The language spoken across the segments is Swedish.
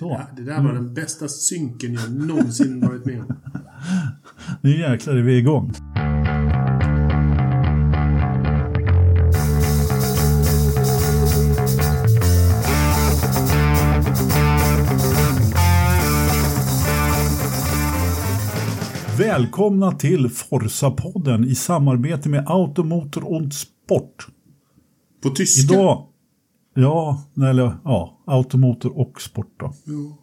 Så. Ja, det där var den bästa synken jag någonsin varit med om. Nu jäklar är vi igång. Välkomna till Forsa-podden i samarbete med Automotor und Sport. På tyska? Idag, ja, eller ja, Automotor och Sport då. Ja,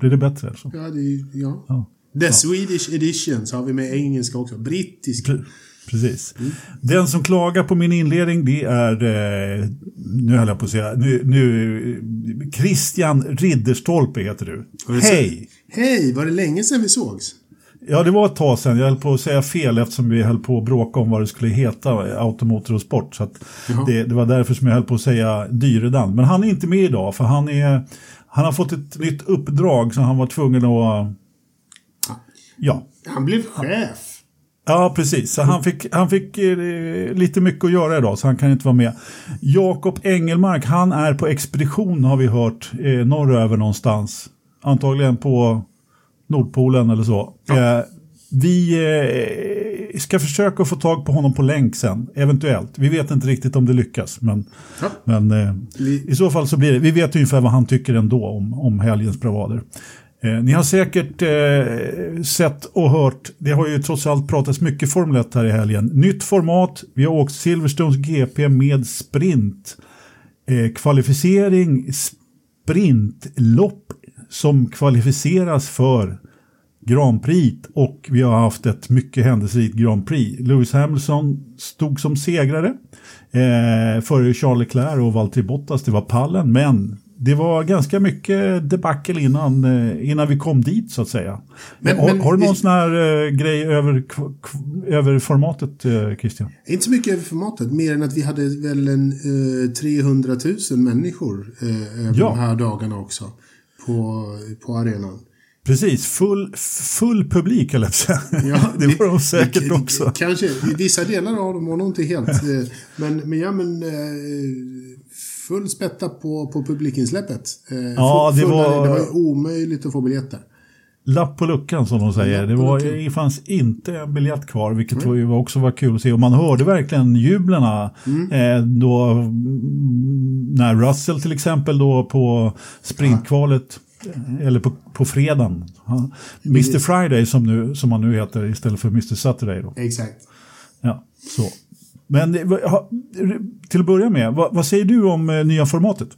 Blir det bättre alltså? ja, det är, ja. Ja. The Swedish edition så har vi med engelska också. Brittisk. Pre- Precis. Den som klagar på min inledning det är, eh, nu höll jag på att säga, nu, nu Christian Ridderstolpe heter du. Hej! Hej, var det länge sedan vi sågs? Ja, det var ett tag sedan. Jag höll på att säga fel eftersom vi höll på att bråka om vad det skulle heta, Automotor och Sport. Så det, det var därför som jag höll på att säga Dyredan. Men han är inte med idag för han, är, han har fått ett nytt uppdrag så han var tvungen att... Ja, Han blev chef. Ja, precis. Så han fick, han fick eh, lite mycket att göra idag, så han kan inte vara med. Jakob Engelmark, han är på expedition har vi hört, eh, norröver någonstans. Antagligen på Nordpolen eller så. Eh, vi eh, ska försöka få tag på honom på länk sen, eventuellt. Vi vet inte riktigt om det lyckas, men, Ja. men eh, i så fall så blir det. Vi vet ungefär vad han tycker ändå om, om helgens bravader. Eh, ni har säkert eh, sett och hört, det har ju trots allt pratats mycket Formel 1 här i helgen. Nytt format, vi har åkt Silverstones GP med sprint. Eh, kvalificering, sprintlopp som kvalificeras för Grand Prix och vi har haft ett mycket händelserikt Grand Prix. Lewis Hamilton stod som segrare eh, före Charles Leclerc och Valtteri Bottas. Det var pallen, men det var ganska mycket debacle innan, eh, innan vi kom dit så att säga. Men- har, men har du någon sån här eh, grej över, över formatet eh, Christian? Inte så mycket över formatet, mer än att vi hade väl en eh, 300 000 människor eh, över Ja. de här dagarna också. På, på arenan. Precis, full, full publik eller säga. det var de säkert det- också. Kanske. I vissa delar av dem var nog inte helt. eh, Men, men ja, men eh, full spätta på, på publikinsläppet. Eh, Ja, det full- var- det var omöjligt att få biljetter. Lapp på luckan som de säger. Det, var, det fanns inte en biljett kvar, vilket var, ju också var kul att se. Och man hörde verkligen jublerna Mm. eh, då mm, när Russell till exempel då på sprintkvalet eller på, på fredagen. Ja, Mr Friday som, nu, som han nu heter istället för Mr Saturday. Då. Exakt. Ja, så. Men eh, till att börja med, vad, vad säger du om eh, nya formatet?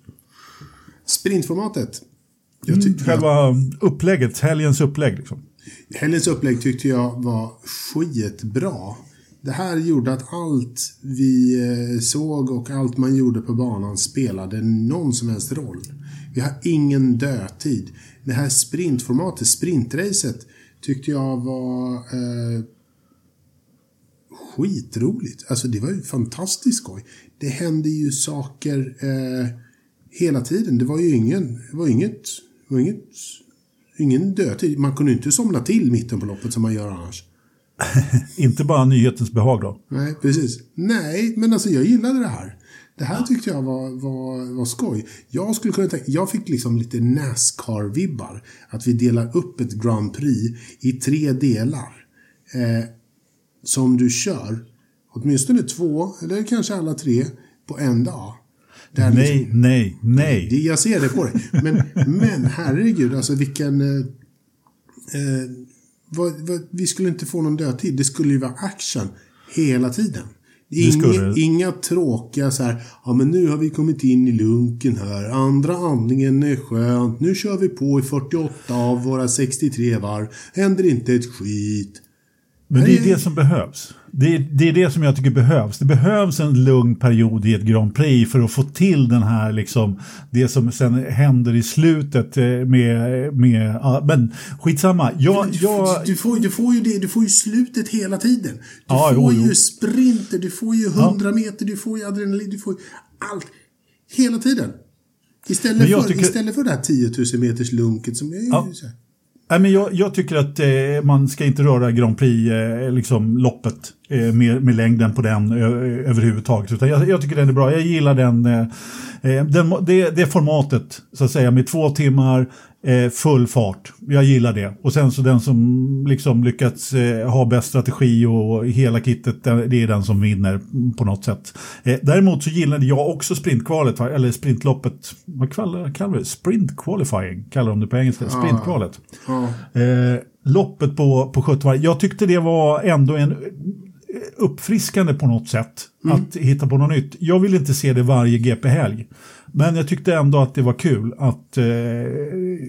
Sprintformatet. Jag tyckte Själva upplägget, helgens upplägg. Liksom. Helgens upplägg tyckte jag var skitbra. Det här gjorde att allt vi eh, såg och allt man gjorde på banan spelade någon som helst roll. Vi har ingen dödtid. Det här sprintformatet, sprintracet, tyckte jag var eh, skitroligt. Alltså det var ju fantastiskt skoj. Det hände ju saker eh, hela tiden. Det var ju ingen, det var inget, det var inget, ingen dödtid. Man kunde inte somna till mitten på loppet som man gör annars. Inte bara nyhetens behag då. Nej, precis. Nej, men alltså jag gillade det här. Det här tyckte jag var, var, var skoj. Jag skulle kunna tänka, jag fick liksom lite Nascar-vibbar. Att vi delar upp ett Grand Prix i tre delar. Eh, som du kör, åtminstone två, eller kanske alla tre, på en dag. Nej, liksom- nej, nej. det, jag ser det på dig. Men, men herregud, alltså vilken... Eh, eh, vad, vad, vi skulle inte få någon dödtid. Det skulle ju vara action hela tiden. Inga, inga tråkiga så här, ja men nu har vi kommit in i lunken här, andra andningen är skönt, nu kör vi på i 48 av våra 63 varv, händer inte ett skit. Men det är det som behövs. Det är, det är det som jag tycker behövs. Det behövs en lugn period i ett Grand Prix för att få till den här liksom, det som sen händer i slutet eh, med, med ja, men skitsamma. Jag, Du, jag, du, får, du får ju det, du får ju slutet hela tiden. Du Ja, får jo, ju sprinter, du får ju 100 meter, du får ju adrenalin, du får ju allt. Hela tiden. Istället, jag för, tycker- istället för det här 10 000 meters lunket som ju Ja. här nej, men jag, jag tycker att eh, man ska inte röra Grand Prix-loppet. Eh, liksom eh, med, med längden på den ö, överhuvudtaget. Utan jag, jag, tycker den är bra. Jag gillar den, eh, eh den det, det formatet, så att säga, med två timmar eh, full fart. Jag gillar det. Och sen så den som liksom lyckats eh, ha bäst strategi och hela kittet, det är den som vinner på något sätt. Eh, däremot så gillade jag också sprintkvalet, eller sprintloppet, vad kallar, det? Sprint qualifying kallar de det på engelska, sprintkvalet. Ja. Eh, loppet på, på 70 varv. Jag tyckte det var ändå en uppfriskande på något sätt mm. att hitta på något nytt. Jag vill inte se det varje GP-helg. Men jag tyckte ändå att det var kul att, eh,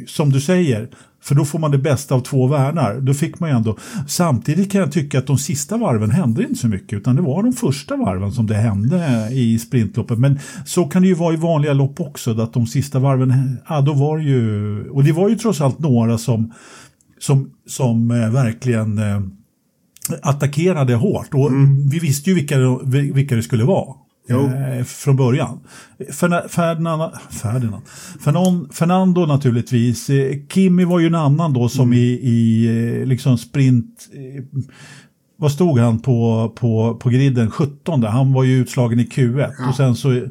som du säger, för då får man det bästa av två världar. Då fick man ju ändå, samtidigt kan jag tycka att de sista varven hände inte så mycket utan det var de första varven som det hände i sprintloppet. Men så kan det ju vara i vanliga lopp också, att de sista varven, ja då var det ju, och det var ju trots allt några som, som, som eh, verkligen eh, attackerade hårt och mm. vi visste ju vilka, vilka det skulle vara. Eh, från början. Ferdinand, Ferdinand, Fernand, Fernando naturligtvis. Eh, Kimi var ju en annan då som mm. i, i eh, liksom sprint... Eh, vad stod han på, på, på griden? 17. Han var ju utslagen i Q1 ja. och sen så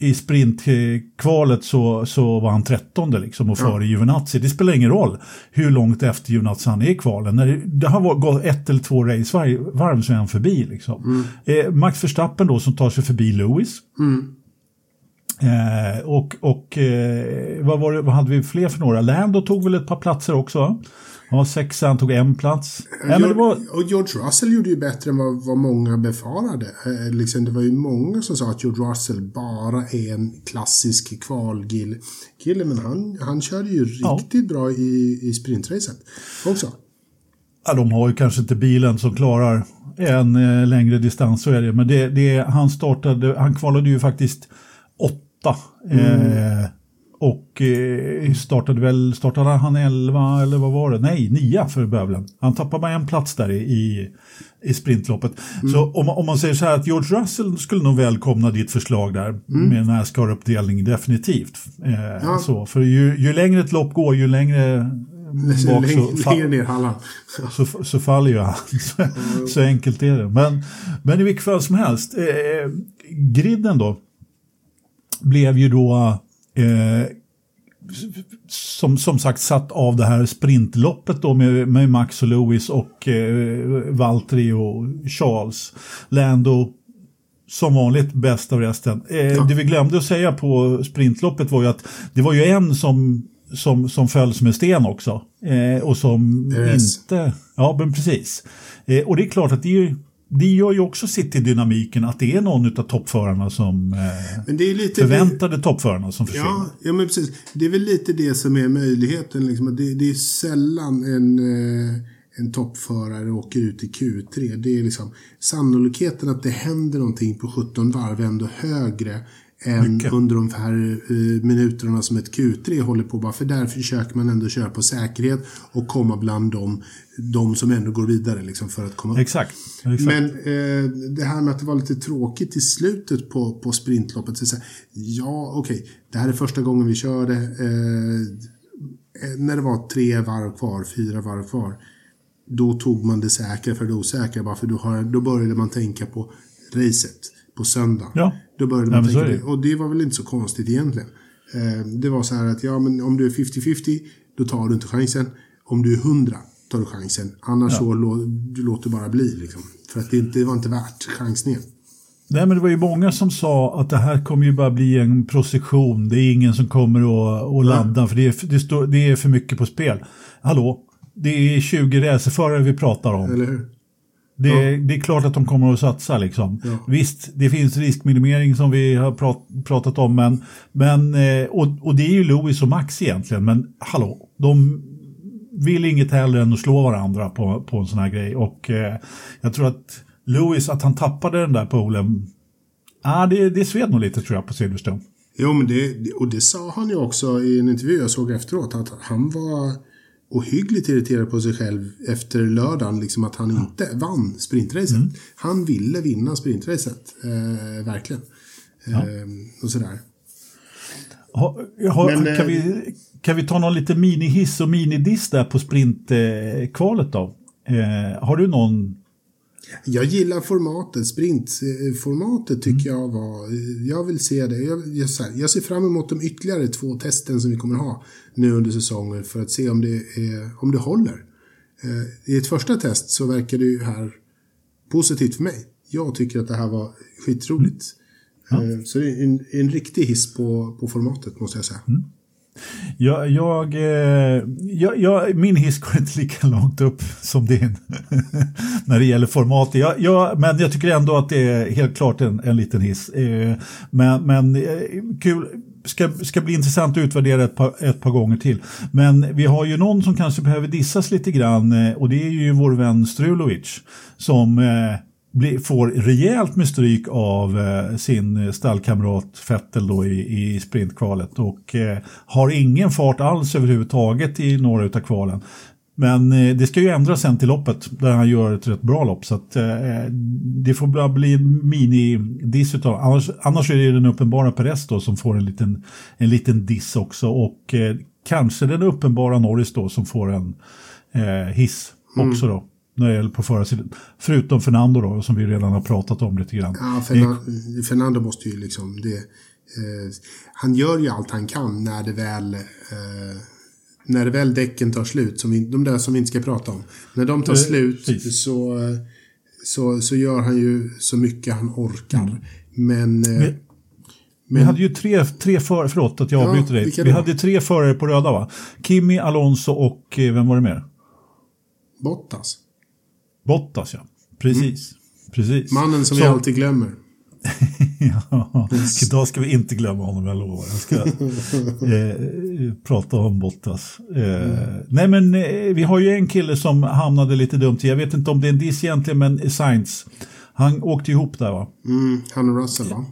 i sprintkvalet så, så var han trettonde liksom och före ja. Det spelar ingen roll hur långt efter Giovinazzi han är i kvalen. När det, det har gått ett eller två racevarv så är han förbi. Liksom. Mm. Eh, Max Verstappen då som tar sig förbi Lewis. Mm. Eh, och och eh, vad, var det, vad hade vi fler för några? Lando tog väl ett par platser också? Ja, sexa, han tog en plats. Ja, det var... Och George Russell gjorde ju bättre än vad, vad många befarade. Eh, liksom, det var ju många som sa att George Russell bara är en klassisk kvalkille. Men han, han körde ju riktigt ja. bra i, i sprintracet också. Ja, de har ju kanske inte bilen som klarar en eh, längre distans, så är det. Men det, det, han, startade, han kvalade ju faktiskt åtta. Mm. Eh, och eh, startade väl, startade han 11 eller vad var det? Nej, 9 för Bövlen. Han tappade bara en plats där i, i sprintloppet. Mm. Så om, om man säger så här att George Russell skulle nog välkomna ditt förslag där mm. med Nascar-uppdelning definitivt. Eh, ja. så, för ju, ju längre ett lopp går, ju längre bak så, längre ner hallan. så, så faller ju han. Så, mm. så, enkelt är det. Men, men i vilket fall som helst, eh, griden då blev ju då eh, som, som sagt satt av det här sprintloppet då med, med Max och Lewis och eh, Valtteri och Charles. Lando som vanligt bäst av resten. Eh, ja. Det vi glömde att säga på sprintloppet var ju att det var ju en som, som, som föll som en sten också. Eh, och som yes. inte... Ja, men precis. Eh, och det är klart att det är ju det gör ju också sitt i dynamiken att det är någon av toppförarna som eh, men det är lite förväntade det, toppförarna som försvinner. Ja, ja, men precis. Det är väl lite det som är möjligheten. Liksom. Det, det är sällan en, eh, en toppförare åker ut i Q3. Det är liksom sannolikheten att det händer någonting på 17 varv är ändå högre än Mycket. under de här uh, minuterna som ett Q3 håller på. Bara för där försöker man ändå köra på säkerhet och komma bland de, de som ändå går vidare liksom, för att komma Exakt. Exakt. Men uh, det här med att det var lite tråkigt i slutet på, på sprintloppet. Så här, ja, okej, okay, det här är första gången vi kör det. Uh, när det var tre varv kvar, fyra varv kvar. Då tog man det säkra för det osäkra. Bara för då, har, då började man tänka på racet på söndag. Ja. Då började man ja, tänka det. Och det var väl inte så konstigt egentligen. Eh, det var så här att ja, men om du är 50-50 då tar du inte chansen. Om du är 100 tar du chansen. Annars ja. så lå, du låter bara bli. Liksom. För att det, inte, det var inte värt chansningen. Nej, men det var ju många som sa att det här kommer ju bara bli en procession. Det är ingen som kommer att, ladda för det är, det, står, det är för mycket på spel. Hallå, det är 20 racerförare vi pratar om. Eller hur? Det, ja. det, är klart att de kommer att satsa. Liksom. Ja. Visst, det finns riskminimering som vi har prat, pratat om. Men, men, eh, och, och det är ju Lewis och Max egentligen. Men hallå, de vill inget hellre än att slå varandra på, på en sån här grej. Och eh, jag tror att Lewis, att han tappade den där polen, ah, det, det sved nog lite tror jag på Silverstone. Jo, men det, och det sa han ju också i en intervju jag såg efteråt. Att han var ohyggligt irriterad på sig själv efter lördagen. Liksom att han inte vann sprintracet. Mm. Han ville vinna sprintracet. Eh, verkligen. Ja. Eh, och sådär. Ha, ha, Men, kan, vi, eh, kan vi ta någon lite minihiss och minidiss där på sprintkvalet då? Eh, har du någon Jag gillar formatet, sprintformatet tycker jag var, jag vill se det. Jag, jag, jag, ser fram emot de ytterligare två testen som vi kommer ha nu under säsongen för att se om det, är, om det håller. I ett första test så verkar det ju här positivt för mig. Jag tycker att det här var skitroligt. Ja. Så det är en, en riktig hiss på, på formatet måste jag säga. Mm. Jag, jag, eh, jag, jag, min hiss går inte lika långt upp som din när det gäller format. Jag, jag, men jag tycker ändå att det är helt klart en, en liten hiss. Eh, men, men eh, kul, ska, ska bli intressant att utvärdera ett par, ett par gånger till. Men vi har ju någon som kanske behöver dissas lite grann och det är ju vår vän Strulovic som får rejält med stryk av eh, sin stallkamrat Fettel då i, i sprintkvalet och eh, har ingen fart alls överhuvudtaget i några av kvalen. Men eh, det ska ju ändras sen till loppet där han gör ett rätt bra lopp. Så att eh, det får bara bli mini-diss utav annars, annars är det den uppenbara Perez då som får en liten, en liten diss också. Och eh, kanske den uppenbara Norris då som får en eh, hiss också mm. då när det gäller på förarsidan. Förutom Fernando då, som vi redan har pratat om lite grann. Ja, Fernando, Fernando måste ju liksom... Det, eh, han gör ju allt han kan när det väl... Eh, när det väl däcken tar slut, som vi, de där som vi inte ska prata om. När de tar eh, slut så, så, så gör han ju så mycket han orkar. Mm. Men... Eh, men vi hade ju tre, tre förare, förlåt att jag ja, avbryter dig. Vi hade tre förare på röda va? Kimi, Alonso och eh, vem var det mer? Bottas. Bottas ja, precis. Mm. precis. Mannen som Så... vi alltid glömmer. ja, idag ska vi inte glömma honom, jag lovar. Jag ska eh, prata om Bottas. Eh, mm. Nej, men eh, vi har ju en kille som hamnade lite dumt Jag vet inte om det är en diss egentligen, men Sainz. Han åkte ihop där va? Mm, han och Russell va?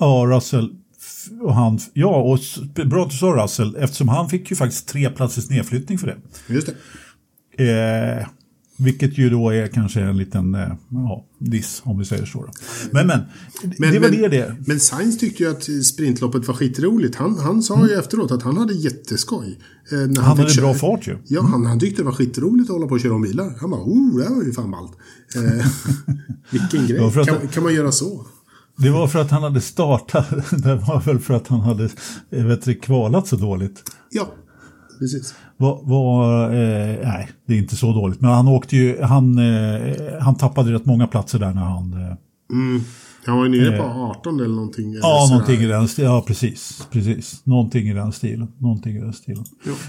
Ja, Russell. Och han, ja, och bra att du sa Russell, eftersom han fick ju faktiskt tre platsers nedflyttning för det. Just det. Vilket ju då är kanske en liten eh, ja, diss om vi säger så. Men, men, men det var men, det det. Men Sainz tyckte ju att sprintloppet var skitroligt. Han, han sa mm. ju efteråt att han hade jätteskoj. Eh, när han, han hade bra fart ju. Ja, han, han tyckte det var skitroligt att hålla på och köra om bilar. Han bara, oh, det här var ju fan ballt. Eh, vilken grej. Kan, att, kan man göra så? Det var för att han hade startat, det var väl för att han hade vet, kvalat så dåligt. Ja, precis. Var, var eh, nej, det är inte så dåligt. Men han åkte ju, han, eh, han tappade rätt många platser där när han... Eh, mm. Han var ju nere på 18 eh, eller någonting. Eller ja, någonting i den stilen. Ja, precis. precis. Någonting i den stilen. Någonting i den stilen.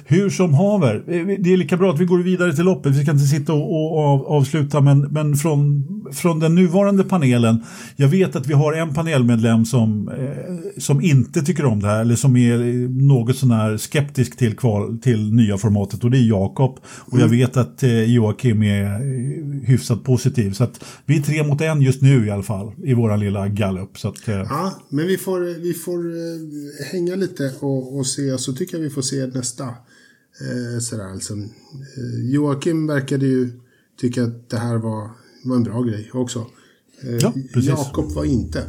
Hur som haver, eh, det är lika bra att vi går vidare till loppet. Vi ska inte sitta och, och av, avsluta, men, men från, från den nuvarande panelen. Jag vet att vi har en panelmedlem som, eh, som inte tycker om det här, eller som är något sånär skeptisk till, kval, till nya formatet, och det är Jakob. Och jag mm. vet att Joakim är hyfsat positiv. Så att vi är tre mot en just nu i alla fall, i våran lilla gallup. Så att, eh. Ja, men vi får, vi får eh, hänga lite och, och se. Så tycker jag vi får se nästa. Eh, sådär, alltså. Joakim verkade ju tycka att det här var, var en bra grej också. Eh, ja, Jakob var inte.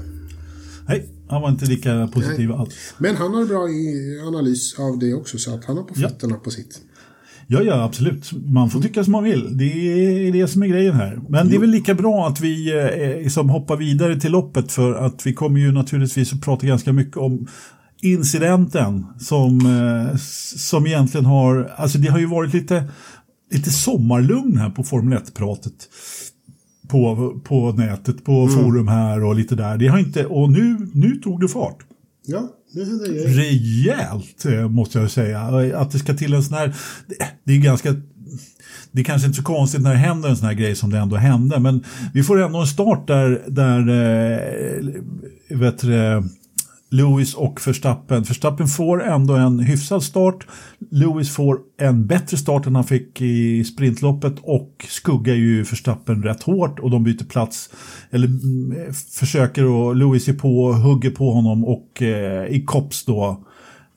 Nej, han var inte lika positiv alls. Men han har bra analys av det också, så att han har på fötterna ja. på sitt. Ja, ja, absolut. Man får tycka som man vill. Det är det som är grejen här. Men det är väl lika bra att vi eh, liksom hoppar vidare till loppet för att vi kommer ju naturligtvis att prata ganska mycket om incidenten som, eh, som egentligen har, alltså det har ju varit lite, lite sommarlugn här på Formel 1-pratet på, på nätet, på mm. forum här och lite där. Det har inte, och nu, nu tog det fart. Ja, Rejält eh, måste jag säga. Att det ska till en sån här, det är ganska det är kanske inte så konstigt när det händer en sån här grej som det ändå hände, men vi får ändå en start där, där äh, vet du, Lewis och Verstappen. Verstappen får ändå en hyfsad start. Lewis får en bättre start än han fick i sprintloppet och skuggar ju Verstappen rätt hårt och de byter plats. Eller mm, försöker och Lewis är på och hugger på honom och eh, i kops då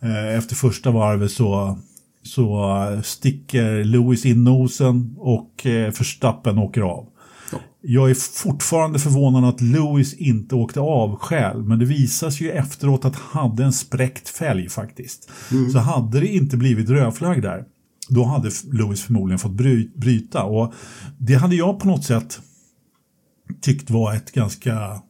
eh, efter första varvet så så sticker Lewis in nosen och eh, Verstappen åker av. Jag är fortfarande förvånad att Lewis inte åkte av själv, men det visas ju efteråt att han hade en spräckt fälg faktiskt. Mm. Så hade det inte blivit rödflagg där, då hade Lewis förmodligen fått bryta och det hade jag på något sätt tyckt var ett ganska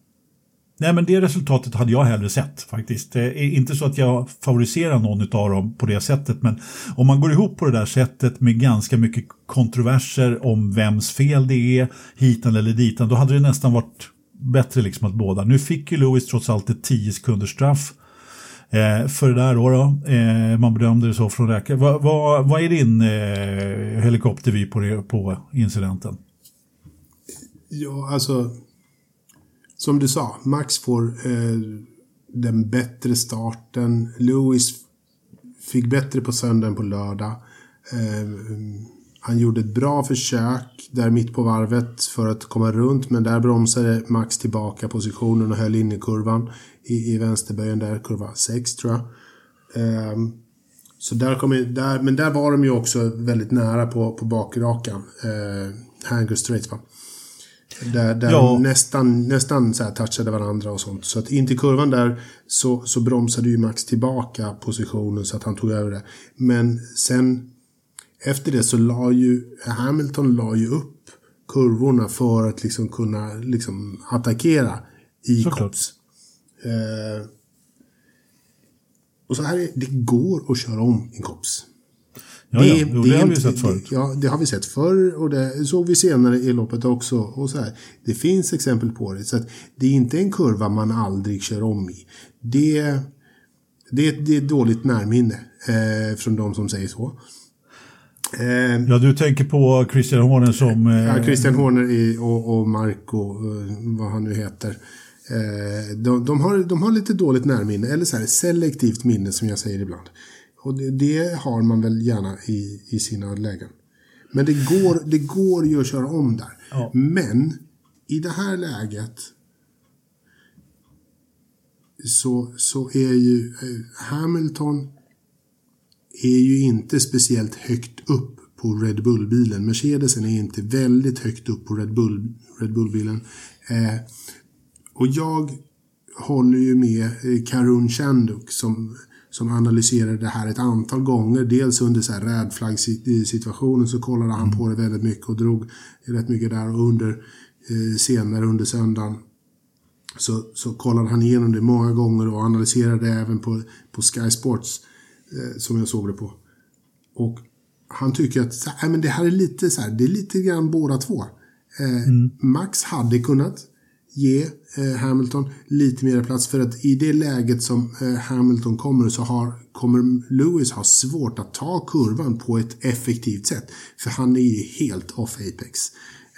Nej, men det resultatet hade jag hellre sett faktiskt. Det är inte så att jag favoriserar någon av dem på det sättet, men om man går ihop på det där sättet med ganska mycket kontroverser om vems fel det är, hitan eller ditan, då hade det nästan varit bättre liksom att båda. Nu fick ju Lewis trots allt ett 10 sekunders straff eh, för det där då. då. Eh, man bedömde det så från räcker. Vad va, va är din eh, helikoptervy på, det, på incidenten? Ja, alltså som du sa, Max får eh, den bättre starten. Lewis fick bättre på söndagen på lördag. Eh, han gjorde ett bra försök där mitt på varvet för att komma runt men där bromsade Max tillbaka positionen och höll in i kurvan i, i vänsterböjen där, kurva 6 tror jag. Eh, så där kom, där, men där var de ju också väldigt nära på, på bakrakan. Eh, Hanger straight va. Där, där ja. de nästan, nästan så här touchade varandra och sånt. Så att in till kurvan där så, så bromsade ju Max tillbaka positionen så att han tog över det. Men sen efter det så la ju Hamilton la ju upp kurvorna för att liksom kunna liksom attackera i Cops. Eh, och så här är, det går att köra om i Cops. Ja, det, ja. Jo, det, det har vi sett förut. Ja, det har vi sett förr och det såg vi senare i loppet också. Och så här. Det finns exempel på det. Så att det är inte en kurva man aldrig kör om i. Det, det, det är ett dåligt närminne eh, från de som säger så. Eh, ja, du tänker på Christian Horner som... Eh, ja, Christian Horner i, och, och Marco, eh, vad han nu heter. Eh, de, de, har, de har lite dåligt närminne, eller så här, selektivt minne som jag säger ibland. Och det, det, har man väl gärna i, i sina lägen. Men det går, det går ju att köra om där. Ja. Men i det här läget så, så är ju eh, Hamilton är ju inte speciellt högt upp på Red Bull-bilen. Mercedesen är inte väldigt högt upp på Red, Bull, Red Bull-bilen. Eh, och jag håller ju med eh, Karun Chanduk som som analyserade det här ett antal gånger. Dels under så här rädflaggsituationen så kollade han på det väldigt mycket och drog rätt mycket där och under eh, senare under söndagen så, så kollade han igenom det många gånger och analyserade det även på, på Sky Sports eh, som jag såg det på. Och han tycker att så här, men det här är lite så här, det är lite grann båda två. Eh, mm. Max hade kunnat ge eh, Hamilton lite mer plats. För att i det läget som eh, Hamilton kommer så har, kommer Lewis ha svårt att ta kurvan på ett effektivt sätt. För han är ju helt off Apex.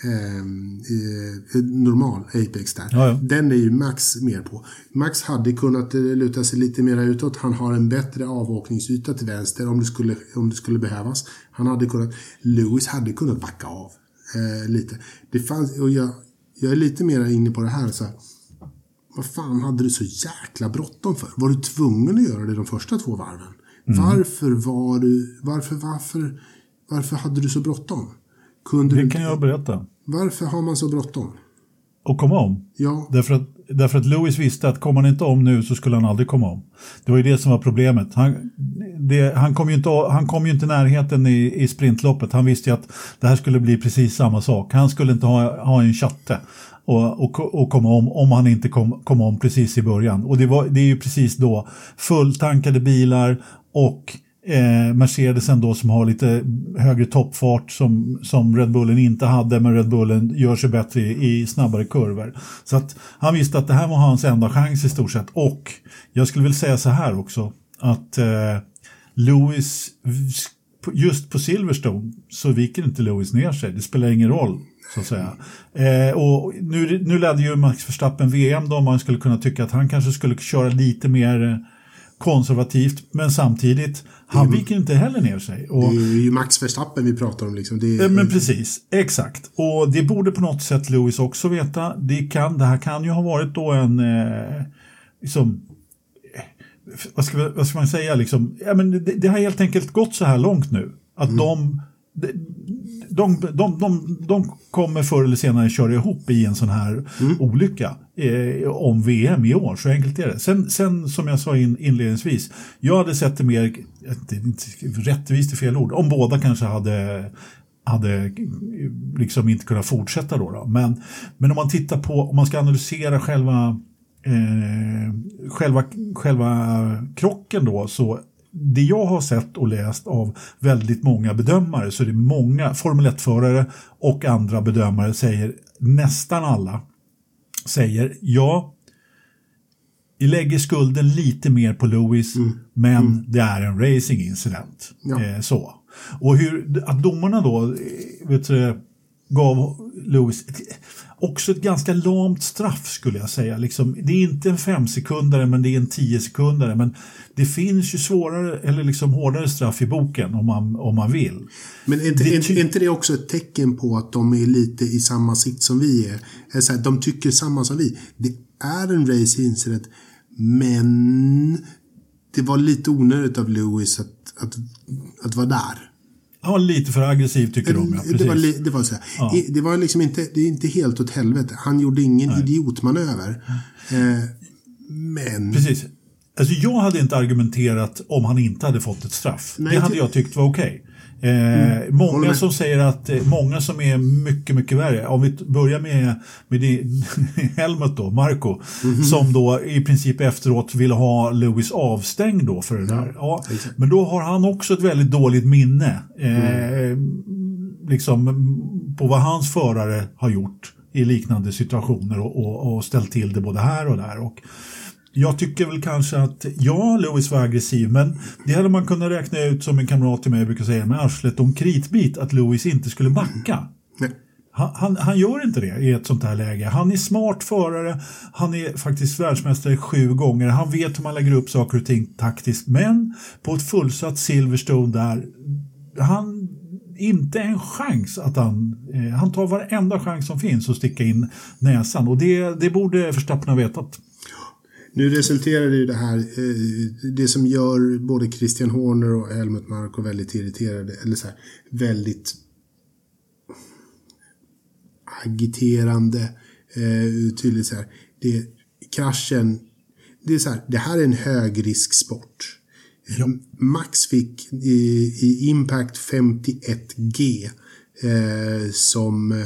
Ehm, eh, normal Apex där. Ja, ja. Den är ju Max mer på. Max hade kunnat eh, luta sig lite mer utåt. Han har en bättre avåkningsyta till vänster om det skulle, om det skulle behövas. Han hade kunnat, Lewis hade kunnat backa av eh, lite. Det fanns, och jag, jag är lite mer inne på det här. Så här, vad fan hade du så jäkla bråttom för? Var du tvungen att göra det de första två varven? Mm. Varför var du... Varför, varför, varför hade du så bråttom? Kunde det kan jag berätta. Varför har man så bråttom? Att komma om? Ja. Därför att, därför att Lewis visste att kommer han inte om nu så skulle han aldrig komma om. Det var ju det som var problemet. Han, det, han kom ju inte, han kom ju inte närheten i, i sprintloppet. Han visste ju att det här skulle bli precis samma sak. Han skulle inte ha, ha en chatte och, och, och komma om om han inte kom, kom om precis i början. Och det, var, det är ju precis då fulltankade bilar och eh, Mercedesen då som har lite högre toppfart som, som Red Bullen inte hade men Red Bullen gör sig bättre i, i snabbare kurvor. Så att han visste att det här var hans enda chans i stort sett och jag skulle vilja säga så här också att eh, Lewis just på Silverstone så viker inte Lewis ner sig. Det spelar ingen roll så att säga. Eh, och nu, nu ledde ju Max Verstappen VM då, man skulle kunna tycka att han kanske skulle köra lite mer eh, konservativt, men samtidigt, han mm. viker inte heller ner sig. Och, det är ju Max Verstappen vi pratar om. Liksom. Är, men precis, exakt. Och det borde på något sätt Lewis också veta. Det, kan, det här kan ju ha varit då en, eh, liksom, eh, vad ska, vad ska man säga, liksom, ja, men det, det, har helt enkelt gått så här långt nu. Att mm. de de, de, de, de kommer förr eller senare köra ihop i en sån här mm. olycka eh, om VM i år. Så enkelt är det. Sen, sen som jag sa in, inledningsvis, jag hade sett det mer, det är inte rättvist är fel ord, om båda kanske hade hade liksom inte kunnat fortsätta då. då. Men, men om man tittar på, om man ska analysera själva, eh, själva, själva krocken då så det jag har sett och läst av väldigt många bedömare så är det många Formel 1-förare och andra bedömare säger, nästan alla, säger ja, vi lägger skulden lite mer på Lewis, mm. men mm. det är en racingincident. Ja. Eh, så. Och hur, att domarna då eh, vet du, gav Lewis ett, också ett ganska lamt straff skulle jag säga. Liksom, det är inte en femsekundare men det är en tio sekundare. Men det finns ju svårare eller liksom hårdare straff i boken om man, om man vill. Men är inte det, är inte det också ett tecken på att de är lite i samma sikt som vi är? Alltså, de tycker samma som vi. Det är en race incident men det var lite onödigt av Lewis att, att, att vara där. Var lite för aggressiv tycker de. Ja, det, var, det var så ja. Det var liksom inte, det är inte helt åt helvete. Han gjorde ingen Nej. idiotmanöver. Eh, men... Precis. Alltså jag hade inte argumenterat om han inte hade fått ett straff. Nej, det hade jag tyckt var okej. Okay. Eh, mm. Många som säger att, eh, många som är mycket, mycket värre. Om vi börjar med, med din, Helmut då, Marco, mm. som då i princip efteråt ville ha Lewis avstängd då för det där. Ja, men då har han också ett väldigt dåligt minne. Eh, mm. Liksom på vad hans förare har gjort i liknande situationer och, och, och ställt till det både här och där. Och, jag tycker väl kanske att, ja, Lewis var aggressiv, men det hade man kunnat räkna ut som en kamrat till mig brukar säga med arslet om kritbit, att Lewis inte skulle backa. Han, han, han, gör inte det i ett sånt här läge. Han är smart förare, han är faktiskt världsmästare sju gånger, han vet hur man lägger upp saker och ting taktiskt, men på ett fullsatt Silverstone där, han inte en chans att han, eh, han tar varenda chans som finns att sticka in näsan och det, det borde Verstappen ha vetat. Nu resulterade ju det här, eh, det som gör både Christian Horner och Helmut Marko väldigt irriterade, eller så här, väldigt agiterande, eh, tydligt så här. Det, kraschen, det är så här, det här är en högrisksport. Ja. Max fick i, i Impact 51G eh, som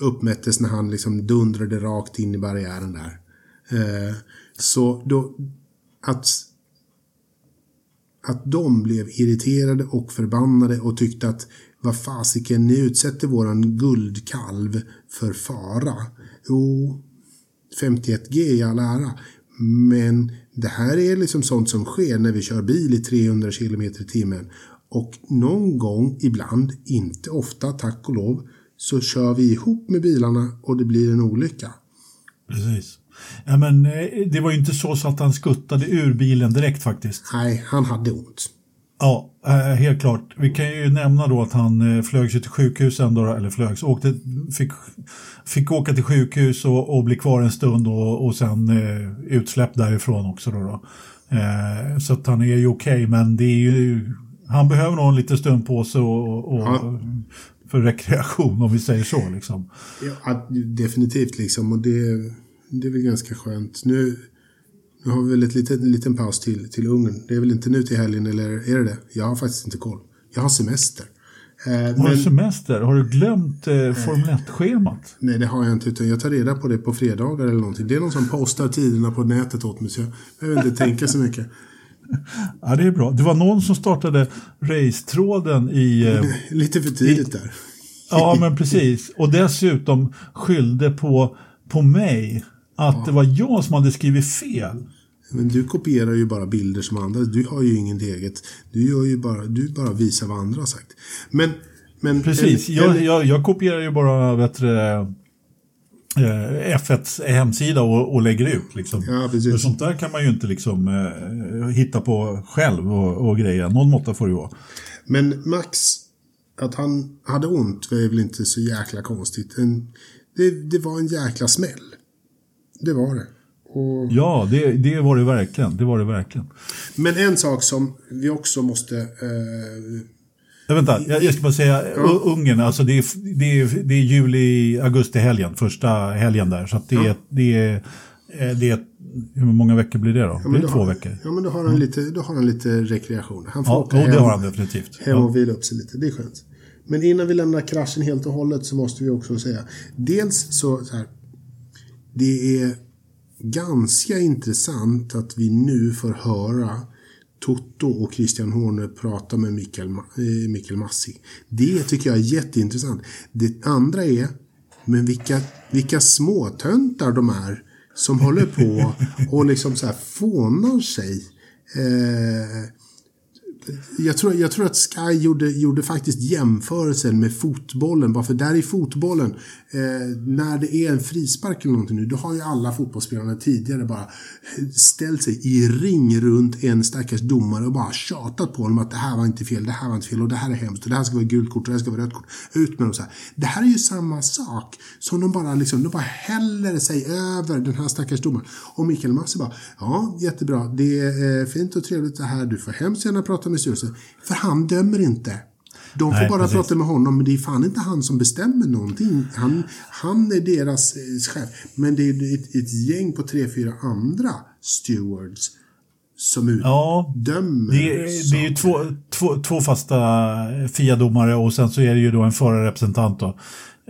uppmättes när han liksom dundrade rakt in i barriären där. Eh, så då, att, att de blev irriterade och förbannade och tyckte att vad fasiken, ni utsätter våran guldkalv för fara. Jo, 51G i all ära. Men det här är liksom sånt som sker när vi kör bil i 300 km i timmen. Och någon gång, ibland, inte ofta, tack och lov, så kör vi ihop med bilarna och det blir en olycka. Precis. Ja, men, eh, det var ju inte så, så att han skuttade ur bilen direkt faktiskt. Nej, han hade ont. Ja, eh, helt klart. Vi kan ju nämna då att han eh, flög sig till sjukhus ändå, eller flögs, åkte, fick, fick åka till sjukhus och, och bli kvar en stund och, och sen eh, utsläppt därifrån också. Då, då. Eh, så att han är ju okej, okay, men det är ju, han behöver nog en liten stund på sig och, och ja. för rekreation om vi säger så. Liksom. Ja, definitivt liksom. Och det det är väl ganska skönt. Nu, nu har vi väl en liten paus till, till Ungern. Det är väl inte nu till helgen eller är det det? Jag har faktiskt inte koll. Jag har semester. Eh, har du semester? Har du glömt eh, Formel 1-schemat? Nej, det har jag inte. Utan jag tar reda på det på fredagar eller någonting. Det är någon som postar tiderna på nätet åt mig. Så jag behöver inte tänka så mycket. Ja, det är bra. Det var någon som startade racetråden i... Eh, Lite för tidigt där. Ja, men precis. Och dessutom skyllde på, på mig att det var jag som hade skrivit fel. Men du kopierar ju bara bilder som andra. Du har ju inget eget. Du gör ju bara, du bara visar vad andra har sagt. Men... men Precis, en, jag, jag, jag, kopierar ju bara bättre eh, F1s hemsida och, och lägger ut. Liksom. Ja, precis. Sånt där kan man ju inte liksom, eh, hitta på själv och, och grejer. Någon måtta får det vara. Men Max, att han hade ont var väl inte så jäkla konstigt. En, det, det var en jäkla smäll. Det var det. Och... Ja, det, det var det verkligen. Det var det verkligen. Men en sak som vi också måste... Eh... Ja, vänta, jag, jag ska bara säga ja. Ungern, alltså det är, det är, det är juli, augusti helgen, första helgen där. Så det, ja. det, är, eh, det är, hur många veckor blir det då? Ja, det två har, veckor? Ja, men då har han, lite, då har han lite rekreation. Han får ja, åka hem, det har han definitivt. Hem och vila upp sig lite, det är skönt. Men innan vi lämnar kraschen helt och hållet så måste vi också säga. Dels så, så här, det är ganska intressant att vi nu får höra Toto och Christian Horner prata med Mikael, eh, Mikael Massi. Det tycker jag är jätteintressant. Det andra är, men vilka, vilka småtöntar de är som håller på och liksom så här fånar sig. Eh, jag tror, jag tror att Sky gjorde, gjorde faktiskt jämförelsen med fotbollen. Bara för där i fotbollen, eh, när det är en frispark eller någonting nu, då har ju alla fotbollsspelarna tidigare bara ställt sig i ring runt en stackars domare och bara tjatat på honom att det här var inte fel, det här var inte fel och det här är hemskt och det här ska vara gult kort och det här ska vara rött kort. Ut med dem så här. Det här är ju samma sak som de bara liksom, de bara häller sig över den här stackars domaren. Och Mikael Massi bara, ja jättebra, det är eh, fint och trevligt det här, du får hemskt gärna prata med styrelsen. För han dömer inte. De får Nej, bara precis. prata med honom, men det är fan inte han som bestämmer någonting. Han, han är deras eh, chef. Men det är ett, ett gäng på tre, fyra andra stewards som Ja, utdömer Det är, det är ju två, två, två fasta FIA-domare och sen så är det ju då en förarrepresentant då.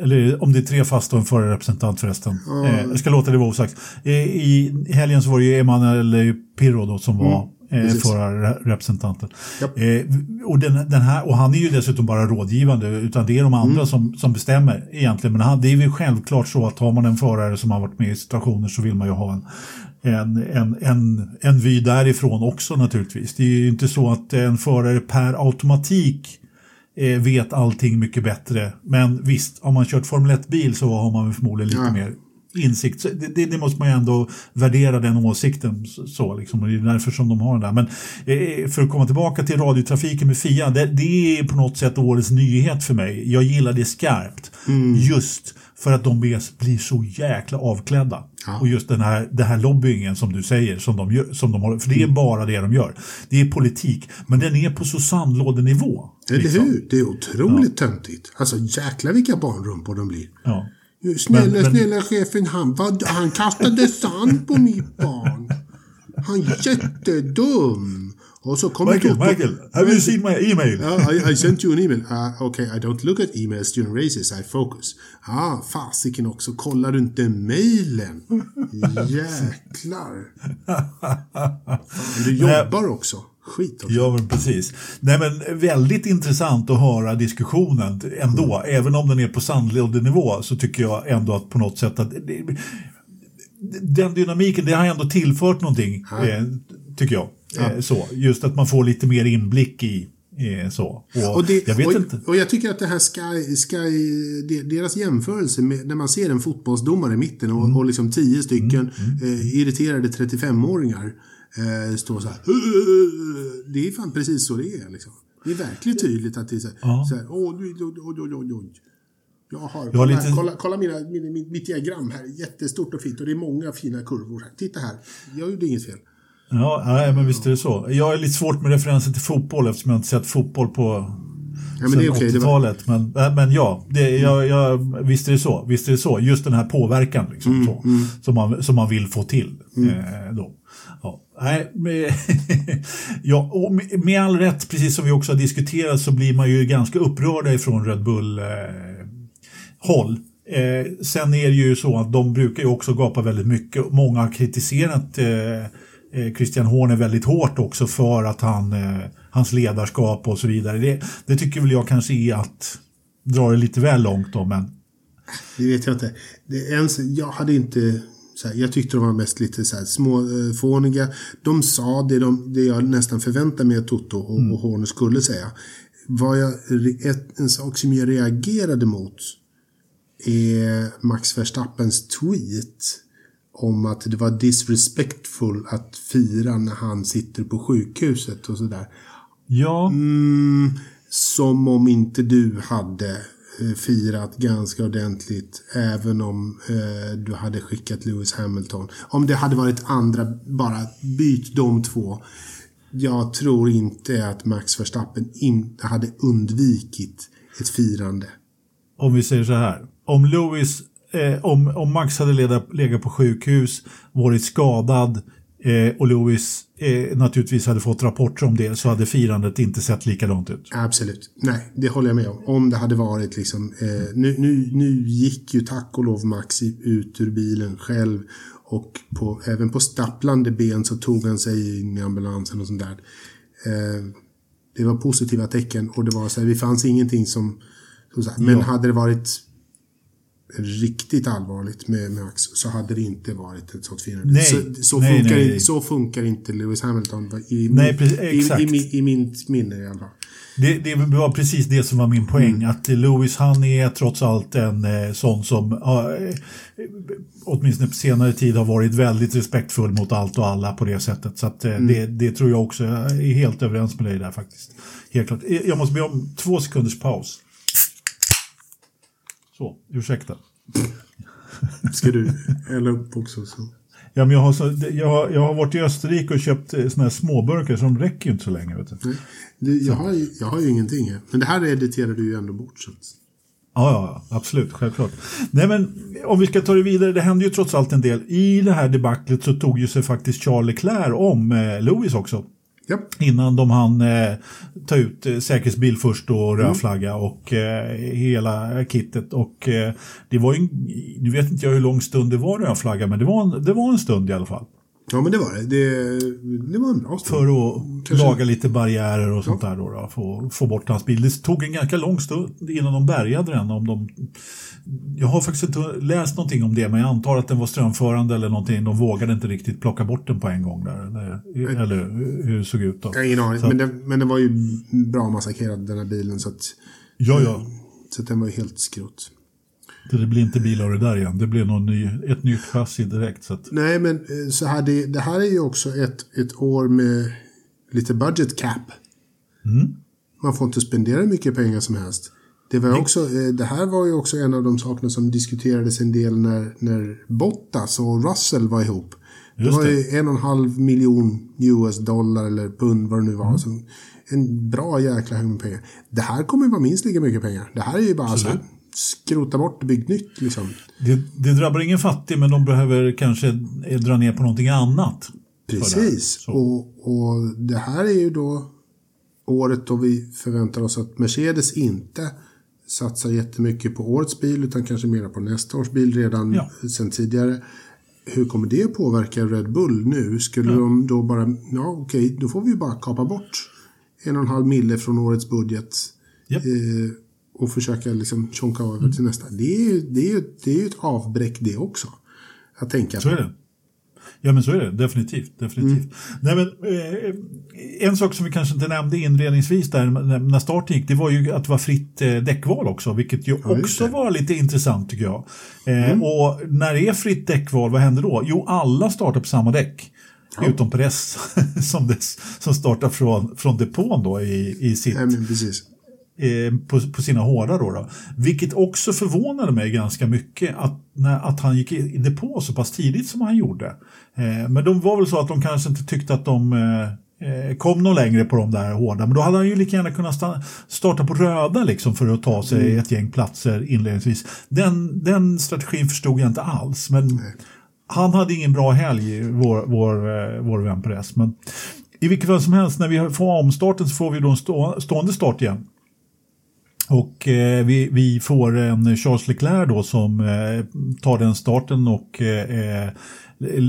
Eller om det är tre fasta och en förarrepresentant förresten. Eh, jag ska låta det vara osagt. Eh, I helgen så var det ju Emanuel Pirro då som var eh, precis. förarrepresentanten. Eh, och, den, den här, och han är ju dessutom bara rådgivande utan det är de andra som, som bestämmer egentligen. Men han, det är väl självklart så att har man en förare som har varit med i situationer så vill man ju ha en, en, en, en, en vy därifrån också naturligtvis. Det är ju inte så att en förare per automatik eh, vet allting mycket bättre. Men visst, om man kört Formel 1-bil så har man förmodligen lite Ja. mer insikt. Det, det, det måste man ju ändå värdera den åsikten. så- liksom, och det är därför som de har den där. Men eh, för att komma tillbaka till radiotrafiken med Fia. Det, det är på något sätt årets nyhet för mig. Jag gillar det skarpt. Just för att de blir så jäkla avklädda. Ja. Och just den här, den här lobbyingen som du säger, som de gör, som de håller, för det är bara det de gör. Det är politik, men den är på så sandlådenivå. Eller liksom. hur? Det är otroligt töntigt. Alltså jäklar vilka barnrumpor de blir. Ja. Snälla, Men- men- snälla chefen, han, vad, han kastade sand på mitt barn. Han är jättedum. Och så kommer Michael, Toto- Michael, have you seen my email? Ja, I, I sent you an email. Uh, okay, I don't look at emails during races, I focus. Ah, fasiken också. Kollar du inte mejlen? Jäklar. Du jobbar också. Skit också. Ja, men precis. Nej, men väldigt intressant att höra diskussionen ändå. Även om den är på sandlådenivå så tycker jag ändå att på något sätt att det, den dynamiken, det har ändå tillfört någonting, eh, tycker jag. Eh, så, just att man får lite mer inblick i eh, så. Och, Och, det, jag vet och, inte. och jag tycker att det här Sky, Sky de- deras jämförelse med när man ser en fotbollsdomare i mitten och, Mm. och liksom tio stycken Eh, irriterade 35-åringar eh, står så här. Det är fan precis så det är liksom. Det är verkligen tydligt att det är så här. Ja. Så här oj, oj, oj, oj, oj, oj. Jag har, Jag har kolla, lite- kolla, kolla mina, min, min, mitt diagram här. Jättestort och fint. Och det är många fina kurvor här. Titta här. Jag gjorde inget fel. Ja, nej, men visst är det så. Jag är lite svårt med referenser till fotboll eftersom jag inte sett fotboll på Ja, men det är sen okej. Det var, 80-talet. Men, men ja, det, jag, jag, visst är det så. Visst är det så. Just den här påverkan liksom, Mm, så, Som, man, som man vill få till. Eh, då. Nej, med, ja, och med, med all rätt, precis som vi också har diskuterat, så blir man ju ganska upprörda ifrån Red Bull-håll. Eh, eh, sen är det ju så att de brukar ju också gapa väldigt mycket. Många har kritiserat eh, eh Christian Horner väldigt hårt också för att han, eh, hans ledarskap och så vidare. Det, det tycker väl jag kanske är att dra det lite väl långt då, men Det vet jag inte. Det ens, jag hade inte... Så här, jag tyckte de var mest lite så här, småfåniga. De sa det, de, det jag nästan förväntade mig att Toto och, och Horner skulle säga. Vad jag, ett, en sak som jag reagerade mot är Max Verstappens tweet om att det var disrespectful att fira när han sitter på sjukhuset och sådär. ja, Mm, som om inte du hade eh, Eh, firat ganska ordentligt även om eh, du hade skickat Lewis Hamilton. Om det hade varit andra, bara byt de två. Jag tror inte att Max Verstappen inte hade undvikit ett firande. om vi säger så här. Om Lewis, eh, om, om Max hade legat, legat på sjukhus, varit skadad eh, och Lewis eh, naturligtvis hade fått rapporter om det så hade firandet inte sett likadant ut. Absolut. Nej, det håller jag med om. Om det hade varit liksom... Eh, nu, nu, nu gick ju tack och lov Max ut ur bilen själv och på, även på stapplande ben så tog han sig in i ambulansen och sånt där. Eh, det var positiva tecken och det var så här, det fanns ingenting som... men hade det varit riktigt allvarligt med Max så hade det inte varit ett sånt firande. Nej. Så, så, Nej, funkar, nej, nej. så funkar inte Lewis Hamilton i, Nej, precis, i, exakt. i, i, i mitt minne i alla fall. Det, det var precis det som var min poäng. Mm. Att Lewis han är trots allt en eh, sån som eh, åtminstone på senare tid har varit väldigt respektfull mot allt och alla på det sättet. Så att, eh, Mm. det, det tror jag också. Jag är helt överens med dig där faktiskt. Helt klart. Eh, Jag måste be om två sekunders paus. Så, ursäkta. Ska du hälla upp också? Så. Ja, men jag, har så, jag, har, jag har varit i Österrike och köpt eh, såna här småburkar de räcker ju inte så länge. Vet du. Du, jag, har, jag har ju ingenting här. Men det här editerar du ju ändå bort. Så. Ja, ja, ja, absolut, självklart. Nej, men om vi ska ta det vidare, det hände ju trots allt en del. I det här debaclet så tog ju sig faktiskt Charles Leclerc om eh, Lewis också. Ja. Innan de hann eh, ta ut eh, säkerhetsbil först och röd flagga och eh, hela kittet. Och eh, det var en- nu vet inte jag hur lång stund det var röd flagga, men det var, en, det var en stund i alla fall. Ja, men det var det. Det, det var en bra stund. För att Kanske- laga lite barriärer och sånt där då, då få, få bort hans bil. Det tog en ganska lång stund innan de bärgade den. Om de, jag har faktiskt inte läst någonting om det, men jag antar att den var strömförande eller någonting. De vågade inte riktigt plocka bort den på en gång där. Eller, eller hur det såg ut då. Jag har ingen aning. Men, den, men den var ju bra massakrerad den här bilen. Så att, Ja, ja. så att den var ju helt skrot. Det blir inte bil av det där igen. Det blir någon ny, ett nytt chassi direkt. Så att, Nej, men eh, så här, det, det här är ju också ett, ett år med lite budget cap. Mm. Man får inte spendera hur mycket pengar som helst. Det, var också, eh, det här var ju också en av de sakerna som diskuterades en del när, när Bottas och Russell var ihop. Det Just var ju en och en halv miljon US dollar eller pund vad det nu var. Mm. Så en bra jäkla hög med pengar. Det här kommer ju vara minst lika mycket pengar. Det här är ju bara så här, skrota bort och bygg nytt liksom. det, det drabbar ingen fattig, men de behöver kanske eh, dra ner på någonting annat. det. Precis. Så. Och, och det här är ju då året då vi förväntar oss att Mercedes inte satsar jättemycket på årets bil utan kanske mer på nästa års bil redan Ja. sen tidigare. Hur kommer det påverka Red Bull nu? Skulle de då bara, ja okej, då får vi bara kapa bort en och en halv mille från årets budget. Japp. Eh, och försöka liksom tjonka över till nästa. Det är ju det är, det är ett avbräck det också. Att tänka Så på. är det. Ja men så är det, definitivt. definitivt. Nej, men, eh, en sak som vi kanske inte nämnde inledningsvis där när starten gick, det var ju att det var fritt eh, däckval också, vilket ju just också var lite intressant tycker jag. Eh, Och när det är fritt däckval, vad händer då? Jo, alla startar på samma däck. Utom Perez som, som startar från, från depån då i, i sitt eh, på, på sina hårdar. Då, då. Vilket också förvånade mig ganska mycket att, när, att han gick i depå så pass tidigt som han gjorde. Eh, men de var väl så att de kanske inte tyckte att de eh, eh, kom någon längre på de där hårda. Men då hade han ju lika gärna kunnat sta- starta på röda liksom för att ta sig ett gäng platser inledningsvis. Den, den strategin förstod jag inte alls. Men han hade ingen bra helg, vår, vår, eh, vår vän Perez. Men i vilket fall som helst, när vi får omstarten så får vi då en stå, stående start igen. Och eh, vi, vi får en Charles Leclerc då som eh, tar den starten och eh,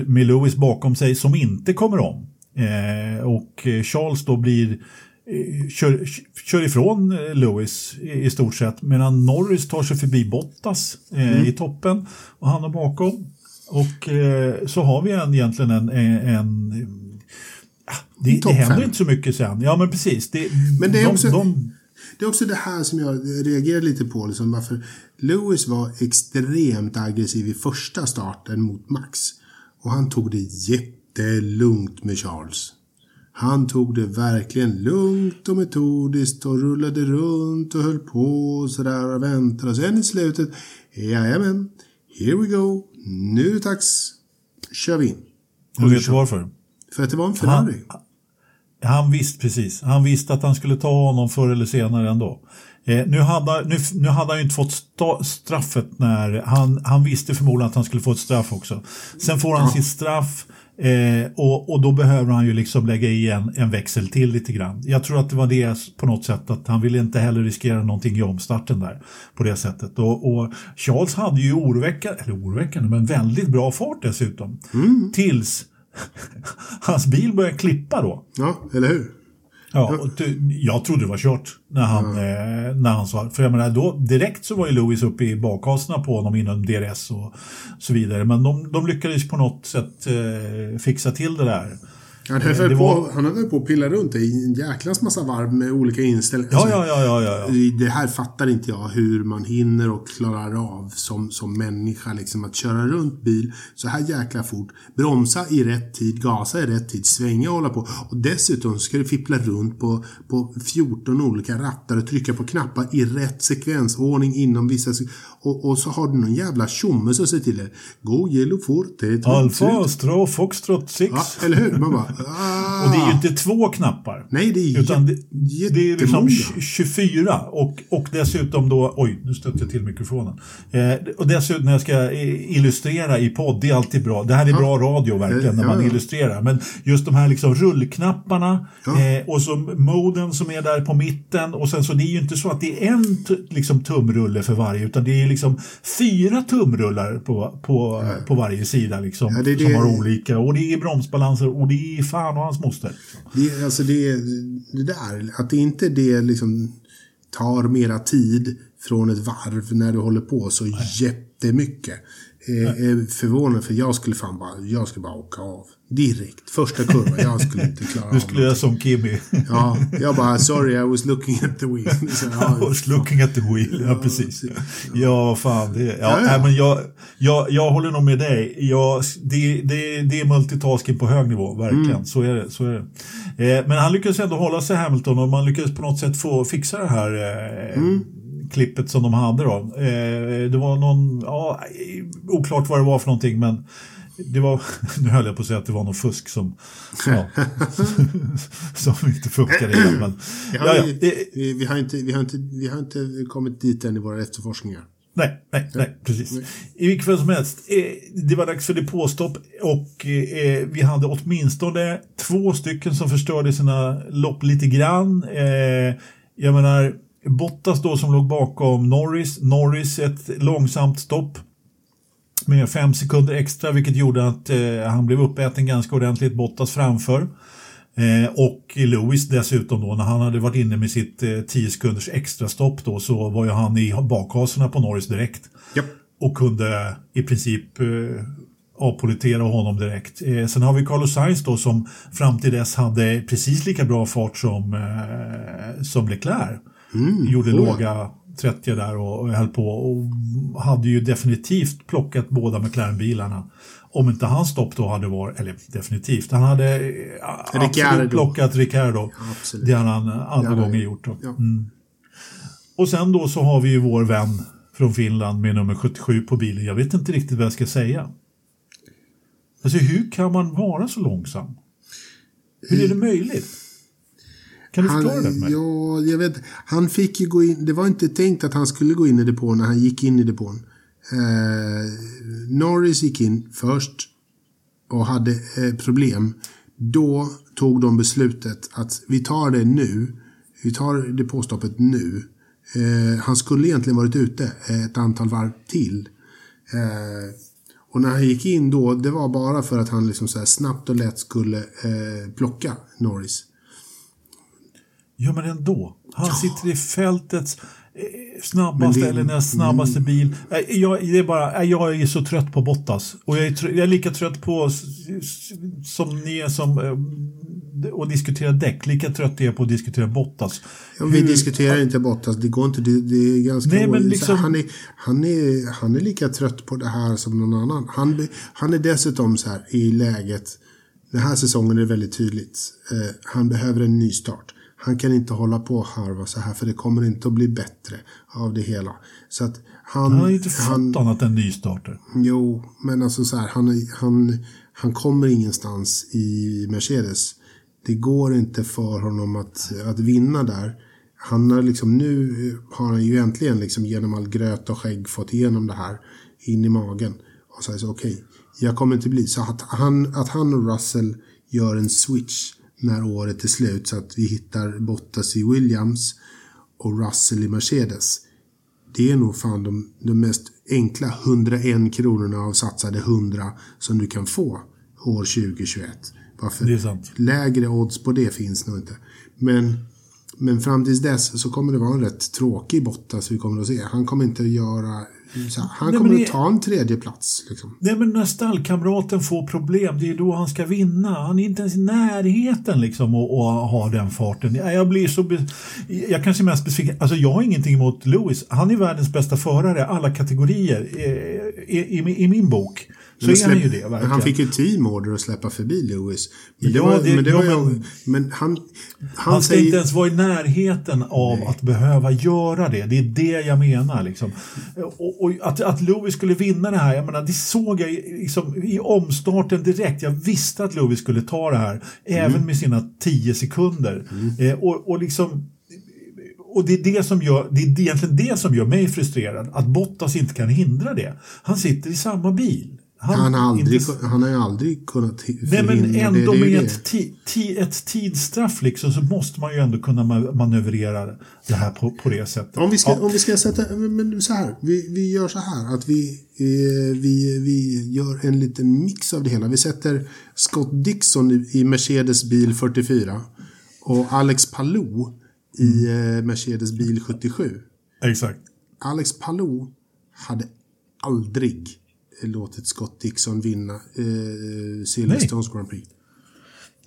med Lewis bakom sig som inte kommer om. Eh, och eh, Charles då blir eh, kör, kör ifrån eh, Lewis i, i stort sett medan Norris tar sig förbi Bottas eh, i toppen och han är bakom. Och eh, så har vi en, egentligen en, en, en det, det händer inte så mycket sen. Ja men precis. Det, Men det är de, också- de, Det är också det här som jag reagerar lite på. Liksom, varför Lewis var extremt aggressiv i första starten mot Max. Och han tog det jättelugnt med Charles. Han tog det verkligen lugnt och metodiskt och rullade runt och höll på och sådär och väntade. Och sen i slutet, jajamän, here we go, nu dags, kör vi in. du vet varför? För att det var en Ferrari. Han visste precis. Han visste att han skulle ta honom förr eller senare ändå. Eh, nu, hade, nu, nu hade han ju inte fått sta, straffet när han, han visste förmodligen att han skulle få ett straff också. Sen får han sitt straff Eh, och, och då behöver han ju liksom lägga i en, en växel till lite grann. Jag tror att det var det på något sätt att han ville inte heller riskera någonting i omstarten där på det sättet. Och, och Charles hade ju oroväckande, eller oroväckande, men väldigt bra fart dessutom. Mm. Tills hans bil började klippa då. Ja, eller hur? Ja, och jag trodde det var kört när han, eh, när han sa För jag menar, då, direkt så var ju Lewis uppe i bakhasorna på honom inom DRS och så vidare. Men de, de lyckades på något sätt eh, fixa till det där. Han höll, Eh, väl det på, var- han höll på att pilla runt i en jäklas massa varv med olika inställningar. Ja, Alltså, ja, ja, ja, ja. ja. Det här fattar inte jag hur man hinner och klarar av som, som människa. Liksom, att köra runt bil så här jäkla fort. Bromsa i rätt tid, gasa i rätt tid, svänga och hålla på. Och dessutom ska du fippla runt på, på 14 olika rattar och trycka på knappar i rätt sekvensordning inom vissa... sek- Och, och så har du någon jävla tjomme som säger till dig. Go yellow forte. Alfa, Astra, Foxtrot 6. Ja, eller hur? Man bara... Ah. Och det är ju inte två knappar. Nej, det är Utan det, det är liksom jättemånga. 24 och, och dessutom då, oj nu stötte jag till mikrofonen. Eh, och dessutom när jag ska eh, illustrera i podd, det är alltid bra. Det här är bra radio verkligen när Ja, man ja. illustrerar. Men just de här liksom rullknapparna Ja. eh, och så moden som är där på mitten och sen så det är ju inte så att det är en liksom tumrulle för varje utan det är liksom fyra tumrullar på, på, på varje sida liksom Ja, det är som det- har olika och det är bromsbalanser och det är fan och hans moster. Det, alltså det, det där, att det inte det liksom tar mera tid från ett varv när du håller på så jättemycket. Är, är förvånande för jag skulle fan bara, jag skulle bara åka av. Direkt. Första kurvan, jag skulle inte klara av skulle jag som Kimmy. Ja, jag bara, sorry I was looking at the wheel. Så, I ja, was looking at the wheel, ja precis. Ja, fan. Det, ja, Ja, ja. Men jag, jag, jag håller nog med dig. Jag, det, det, det är multitasking på hög nivå, verkligen. Mm. Så är det. Så är det. Eh, men han lyckades ändå hålla sig Hamilton och man lyckades på något sätt få fixa det här eh, Mm. Klippet som de hade då. Eh, det var någon, ja, oklart vad det var för någonting men det var, nu höll jag på att säga att det var någon fusk som, ja, som inte funkade igen. Men, vi, har, ja, ja, ju- det, vi, vi, har inte, vi, har inte, vi har inte kommit dit än i våra efterforskningar. Nej, nej, nej, precis. I vilket fall som helst, eh, det var dags för depåstopp och eh, vi hade åtminstone två stycken som förstörde sina lopp lite grann. Jag menar, Bottas då som låg bakom Norris, Norris ett långsamt stopp med fem sekunder extra vilket gjorde att eh, han blev uppäten ganska ordentligt, Bottas framför. Eh, och Lewis dessutom då när han hade varit inne med sitt eh, 10 sekunders extra stopp då så var ju han i bakhasorna på Norris direkt. Japp. Och kunde i princip eh, avpolitera honom direkt. Eh, sen har vi Carlos Sainz då som fram till dess hade precis lika bra fart som, eh, som Leclerc. Gjorde oh. låga 30 där och, och höll på och hade ju definitivt plockat båda McLaren-bilarna. Om inte hans stopp då hade varit, eller definitivt, han hade eh, absolut Ricciardo. plockat Ricardo. Absolut. Det har han andra hade gånger gjort. Ja. Och sen då så har vi ju vår vän från Finland med nummer 77 på bilen. Jag vet inte riktigt vad jag ska säga. Alltså hur kan man vara så långsam? Hur är det möjligt? Kan du förklara det för Han, mig? ja, jag vet. Han fick ju gå in. Det var inte tänkt att han skulle gå in i depån när han gick in i depån. Eh, Norris gick in först och hade eh, problem. Då tog de beslutet att vi tar det nu. Vi tar depåstoppet nu. Eh, han skulle egentligen varit ute ett antal varv till. Eh, och när han gick in då, det var bara för att han liksom så snabbt och lätt skulle eh, plocka Norris. Ja men ändå. Han sitter i fältets eh, snabbaste det- eller näst snabbaste bil. Eh, Jag, det är bara, eh, jag är så trött på Bottas. Och jag är, trö- jag är lika trött på som ni är som att diskutera däck. Lika trött är jag på att diskutera Bottas. Ja, vi Hur- diskuterar inte Bottas, det går inte, det, det är ganska... Nej, liksom- han, är, han, är, han är lika trött på det här som någon annan. Han, han är dessutom så här i läget, den här säsongen är väldigt tydligt. Eh, han behöver en ny start. Han kan inte hålla på och harva så här för det kommer inte att bli bättre av det hela. Så att han... Han har ju inte fått annat än nystarter. Jo, men alltså så här, han, han, han kommer ingenstans i Mercedes. Det går inte för honom att, att vinna där. Han har liksom, nu har han ju äntligen liksom genom all gröt och skägg fått igenom det här in i magen. Och säger så okej, Jag kommer inte bli så att han, att han och Russell gör en switch när året är slut så att vi hittar Bottas i Williams och Russell i Mercedes. Det är nog fan de, de mest enkla 101 kronorna av satsade 100 som du kan få år 2021. Varför Det är sant. lägre odds på det finns nog inte. Men, men fram tills dess så kommer det vara en rätt tråkig Bottas vi kommer att se. Han kommer inte att göra... Så här, han Nej, kommer det- att ta en tredje plats liksom. Nej men när stallkamraten får problem, det är då han ska vinna. Han är inte ens i närheten liksom och, och ha den farten. Jag jag blir så... Be... Jag kanske är mest besviken. Alltså jag har ingenting emot Lewis. Han är världens bästa förare, alla kategorier. I, i, i, i min bok så är han ju det verkligen. Han fick ju team order att släppa förbi Lewis. Men det Ja, var, det- men det ja, var men- men han, han, Han ska säger, inte ens vara i närheten av att behöva göra det. Det är det jag menar. Liksom. Och, och att, att Lewis skulle vinna det här, jag menar, det såg jag i- liksom, i omstarten direkt. Jag visste att Lewis skulle ta det här, även med sina 10 sekunder. Eh, och, och liksom och det är, det, som gör, det är egentligen det som gör mig frustrerad, att Bottas inte kan hindra det. Han sitter i samma bil. Han, har aldrig, inte- han har ju aldrig kunnat Nej men ändå det. det, med ett, ti, ti, ett tidsstraff liksom, så måste man ju ändå kunna ma- manövrera det här på, på det sättet. Om vi ska, Ja. om vi ska sätta, men så här, vi, vi gör så här att vi, eh, vi, vi gör en liten mix av det hela. Vi sätter Scott Dixon i, i Mercedes bil 44 och Alex Palou i eh, Mercedes bil 77. Exakt. Alex Palou hade aldrig låtit Scott Dixon vinna eh, Silverstones Grand Prix.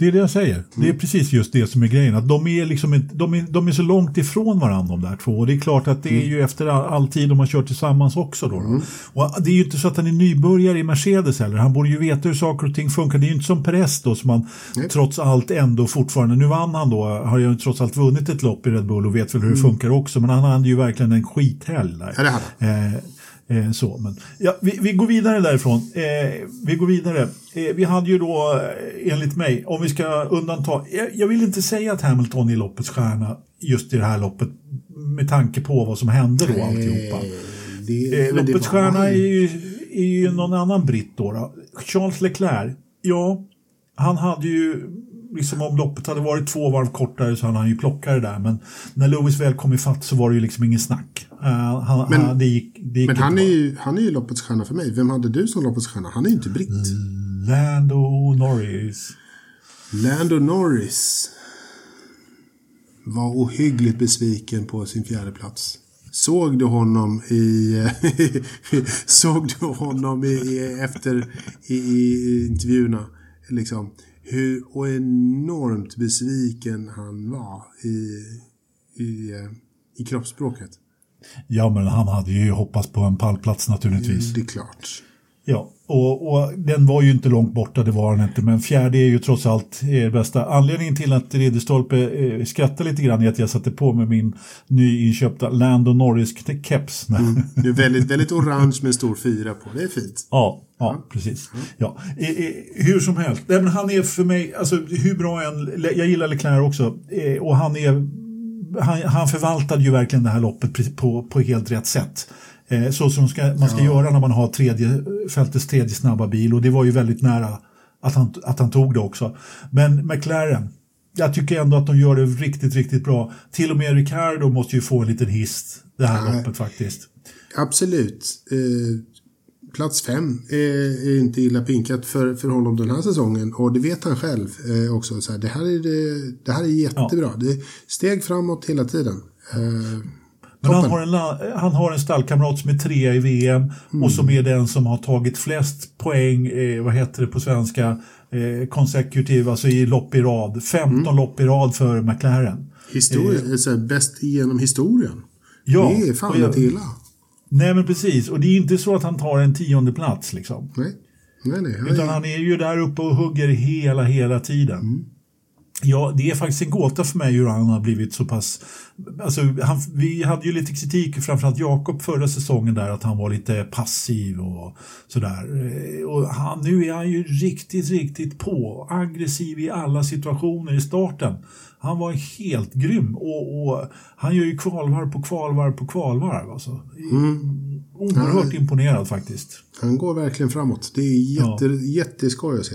Det är det jag säger. Det är Mm. precis just det som är grejen. Att de, är liksom inte, de, är, de är så långt ifrån varandra de där två. Och det är klart att det är Mm. ju efter all, all tid de har kört tillsammans också. Då, då. Och det är ju inte så att han är nybörjare i Mercedes heller. Han borde ju veta hur saker och ting funkar. Det är ju inte som Perez då som han trots allt ändå fortfarande, nu vann han då, har ju trots allt vunnit ett lopp i Red Bull och vet väl hur det funkar också. Men han hade ju verkligen en skithelg där. Mm. Ja, det hade. Eh, Eh, så, men, ja, vi, vi går vidare därifrån. Eh, vi går vidare. Eh, vi hade ju då, eh, enligt mig, om vi ska undanta... Jag, jag vill inte säga att Hamilton är loppets stjärna just i det här loppet med tanke på vad som hände då alltihopa. Det, Eh, loppets stjärna är ju. ju, är ju någon annan britt då, då. Charles Leclerc, ja, han hade ju, liksom om loppet hade varit två varv kortare så hade han ju plockat det där. Men när Lewis väl kom ifatt så var det ju liksom ingen snack. Eh, han, Men- han, det gick, det gick Men han är, ju, han är ju loppets stjärna för mig. Vem hade du som loppets stjärna? Han är ju inte britt. Lando Norris. Lando Norris var ohyggligt besviken på sin fjärde plats. Såg du honom i... såg du honom i, i, efter i, i intervjuerna? Liksom, hur och enormt besviken han var i, i, eh, i kroppsspråket. Ja, men han hade ju hoppats på en pallplats naturligtvis. Det är klart. Ja, och, och den var ju inte långt borta, det var den inte. Men fjärde är ju trots allt er bästa. Anledningen till att Ridderstolpe eh, skrattar lite grann är att jag satte på mig min nyinköpta Lando Norris-keps. Det är väldigt, väldigt orange med en stor fyra på. Det är fint. Ja, ja precis. Ja. Eh, eh, hur som helst, Nej, men han är för mig, alltså hur bra än, jag gillar Leclerc också, eh, och han är, han, han förvaltade ju verkligen det här loppet på, på helt rätt sätt. Eh, så som ska, man ska göra när man har tredje, fältets tredje snabba bil och det var ju väldigt nära att han, att han tog det också. Men McLaren, jag tycker ändå att de gör det riktigt, riktigt bra. Till och med Ricardo måste ju få en liten hiss det här loppet faktiskt. Absolut. Eh, plats fem är, är inte illa pinkat för, för honom den här säsongen. Och det vet han själv eh, också. Så här, det, här är det, det här är jättebra. Det är steg framåt hela tiden. Eh, Men han har, en, la- han har en stallkamrat som är trea i VM och som är den som har tagit flest poäng, eh, vad heter det på svenska, eh, consecutive, alltså i lopp i rad. 15 lopp i rad för McLaren. Historia, så här, bäst genom historien. Ja, det är fan jag- inte illa. Nej men precis, och det är inte så att han tar en tionde plats liksom. Nej, nej, nej. Utan han är ju där uppe och hugger hela, hela tiden. Ja, det är faktiskt en gåta för mig hur han har blivit så pass... Alltså, han, vi hade ju lite kritik, framförallt Jakob förra säsongen där, att han var lite passiv och sådär. Eh, Och han, nu är han ju riktigt, riktigt på. Aggressiv i alla situationer i starten. Han var helt grym och, och han gör ju kvalvarv på kvalvarv på kvalvarv. Alltså. Oerhört imponerad faktiskt. Han går verkligen framåt. Det är jätte, jätteskoj att se.